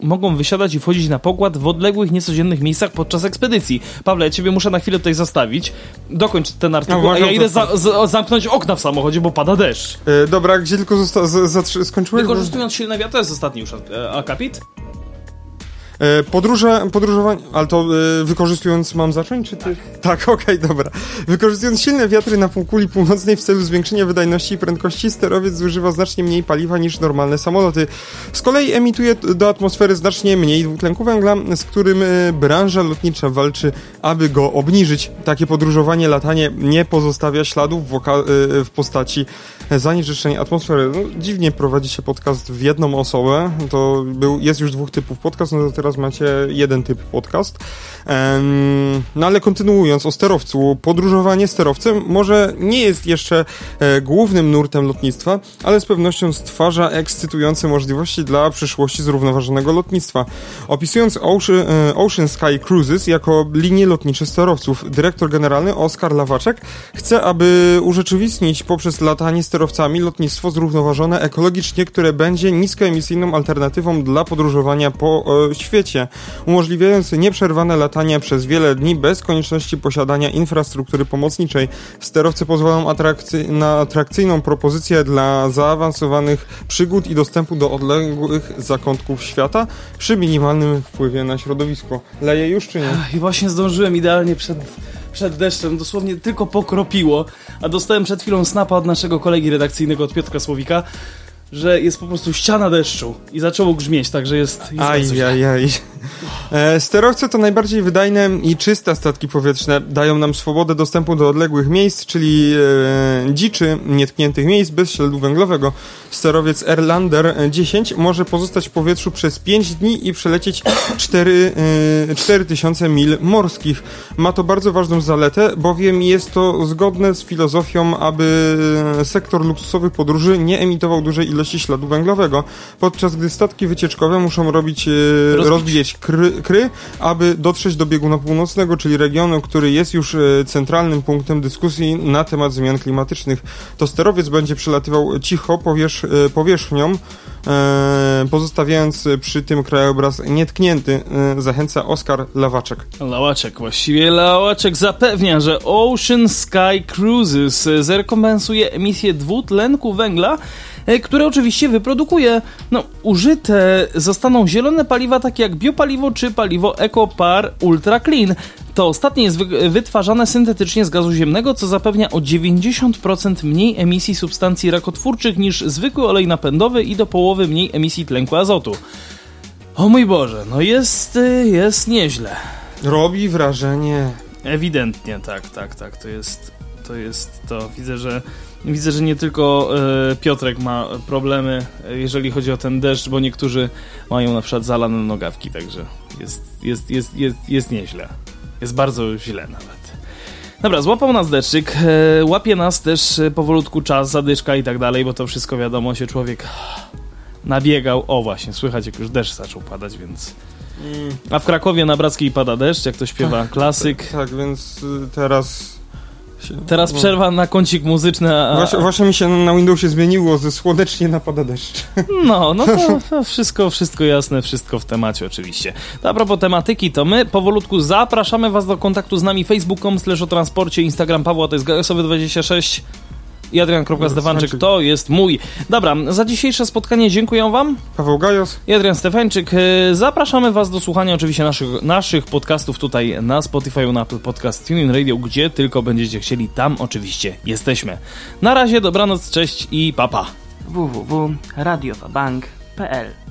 mogą wysiadać i wchodzić na pokład w odległych, niecodziennych miejscach podczas ekspedycji. Pawle, ciebie muszę na chwilę tutaj zostawić. Dokończ ten artykuł, No, a ja idę za, za, zamknąć okna w samochodzie, bo pada deszcz. E, dobra, gdzie tylko zosta- z- skończyłeś? Bo- Wykorzystując silne wiatry, to jest ostatni już e, akapit. E, podróże, podróżowanie, ale to e, wykorzystując, mam zacząć, czy ty? Tak, okej, dobra. Wykorzystując silne wiatry na półkuli północnej w celu zwiększenia wydajności i prędkości, sterowiec zużywa znacznie mniej paliwa niż normalne samoloty. Z kolei emituje do atmosfery znacznie mniej dwutlenku węgla, z którym e, branża lotnicza walczy, aby go obniżyć. Takie podróżowanie, latanie nie pozostawia śladów w, w postaci zanieczyszczenia atmosfery. No, dziwnie prowadzi się podcast w jedną osobę. To był, jest już dwóch typów podcast, no to teraz macie jeden typ podcast. No ale kontynuując o sterowcu. Podróżowanie sterowcem może nie jest jeszcze e, głównym nurtem lotnictwa, ale z pewnością stwarza ekscytujące możliwości dla przyszłości zrównoważonego lotnictwa. Opisując Ocean, e, Ocean Sky Cruises jako linię lotnicze sterowców, dyrektor generalny Oskar Lawaczek chce, aby urzeczywistnić poprzez latanie sterowcami lotnictwo zrównoważone ekologicznie, które będzie niskoemisyjną alternatywą dla podróżowania po e, świecie, umożliwiając nieprzerwane latania przez wiele dni bez konieczności posiadania infrastruktury pomocniczej. Sterowce pozwolą atrakcy- na atrakcyjną propozycję dla zaawansowanych przygód i dostępu do odległych zakątków świata przy minimalnym wpływie na środowisko. Leje już czy nie? I właśnie zdążyłem idealnie przed, przed deszczem, dosłownie tylko pokropiło, a dostałem przed chwilą snapa od naszego kolegi redakcyjnego, od Piotrka Słowika, że jest po prostu ściana deszczu i zaczęło grzmieć, także jest... jest bardzo źle. Ajajaj. E, sterowce to najbardziej wydajne i czyste statki powietrzne. Dają nam swobodę dostępu do odległych miejsc, czyli e, dziczy, nietkniętych miejsc bez śladu węglowego. Sterowiec Erlander 10 może pozostać w powietrzu przez 5 dni i przelecieć 4, e, 4000 mil morskich. Ma to bardzo ważną zaletę, bowiem jest to zgodne z filozofią, aby sektor luksusowych podróży nie emitował dużej ilości śladu węglowego, podczas gdy statki wycieczkowe muszą robić, e, Rozbić. rozbijać kry, Kry, aby dotrzeć do bieguna północnego, czyli regionu, który jest już e, centralnym punktem dyskusji na temat zmian klimatycznych. To sterowiec będzie przelatywał cicho powierz, e, powierzchnią, pozostawiając przy tym krajobraz nietknięty, zachęca Oskar Lawaczek. Lawaczek, właściwie Lawaczek zapewnia, że Ocean Sky Cruises zrekompensuje emisję dwutlenku węgla, które oczywiście wyprodukuje. No, użyte zostaną zielone paliwa takie jak biopaliwo czy paliwo EcoPar Ultra Clean. To ostatnie jest wytwarzane syntetycznie z gazu ziemnego, co zapewnia o 90% mniej emisji substancji rakotwórczych niż zwykły olej napędowy i do połowy mniej emisji tlenku azotu. O mój Boże, no jest, y, jest nieźle. Robi wrażenie. Ewidentnie, tak, tak, tak. To jest, to jest to. Widzę, że Widzę, że nie tylko e, Piotrek ma problemy, e, jeżeli chodzi o ten deszcz, bo niektórzy mają na przykład zalane nogawki, także jest, jest, jest, jest, jest nieźle. Jest bardzo źle nawet. Dobra, złapał nas deszczyk, e, łapie nas też powolutku czas, zadyszka i tak dalej, bo to wszystko wiadomo, się człowiek nabiegał. O właśnie, słychać jak już deszcz zaczął padać, więc... Mm. A w Krakowie na Brackiej pada deszcz, jak to śpiewa tak, klasyk. Tak, tak, więc y, teraz Teraz przerwa na kącik muzyczny. A... Właśnie, właśnie, mi się na Windowsie zmieniło, ze słonecznie napada deszcz. No, no to, wszystko, wszystko jasne, wszystko w temacie oczywiście. A propos tematyki, to my powolutku zapraszamy was do kontaktu z nami facebook.com slash o transporcie, Instagram Pawła to jest gasowy26 i Adrian.Stefanczyk to jest mój. Dobra, za dzisiejsze spotkanie dziękuję Wam. Paweł Gajos i Adrian Stefańczyk. E, zapraszamy Was do słuchania oczywiście naszych, naszych podcastów tutaj na Spotify, na Apple Podcast, TuneIn Radio, gdzie tylko będziecie chcieli, tam oczywiście jesteśmy. Na razie, dobranoc, cześć i papa. www.radiowabank.pl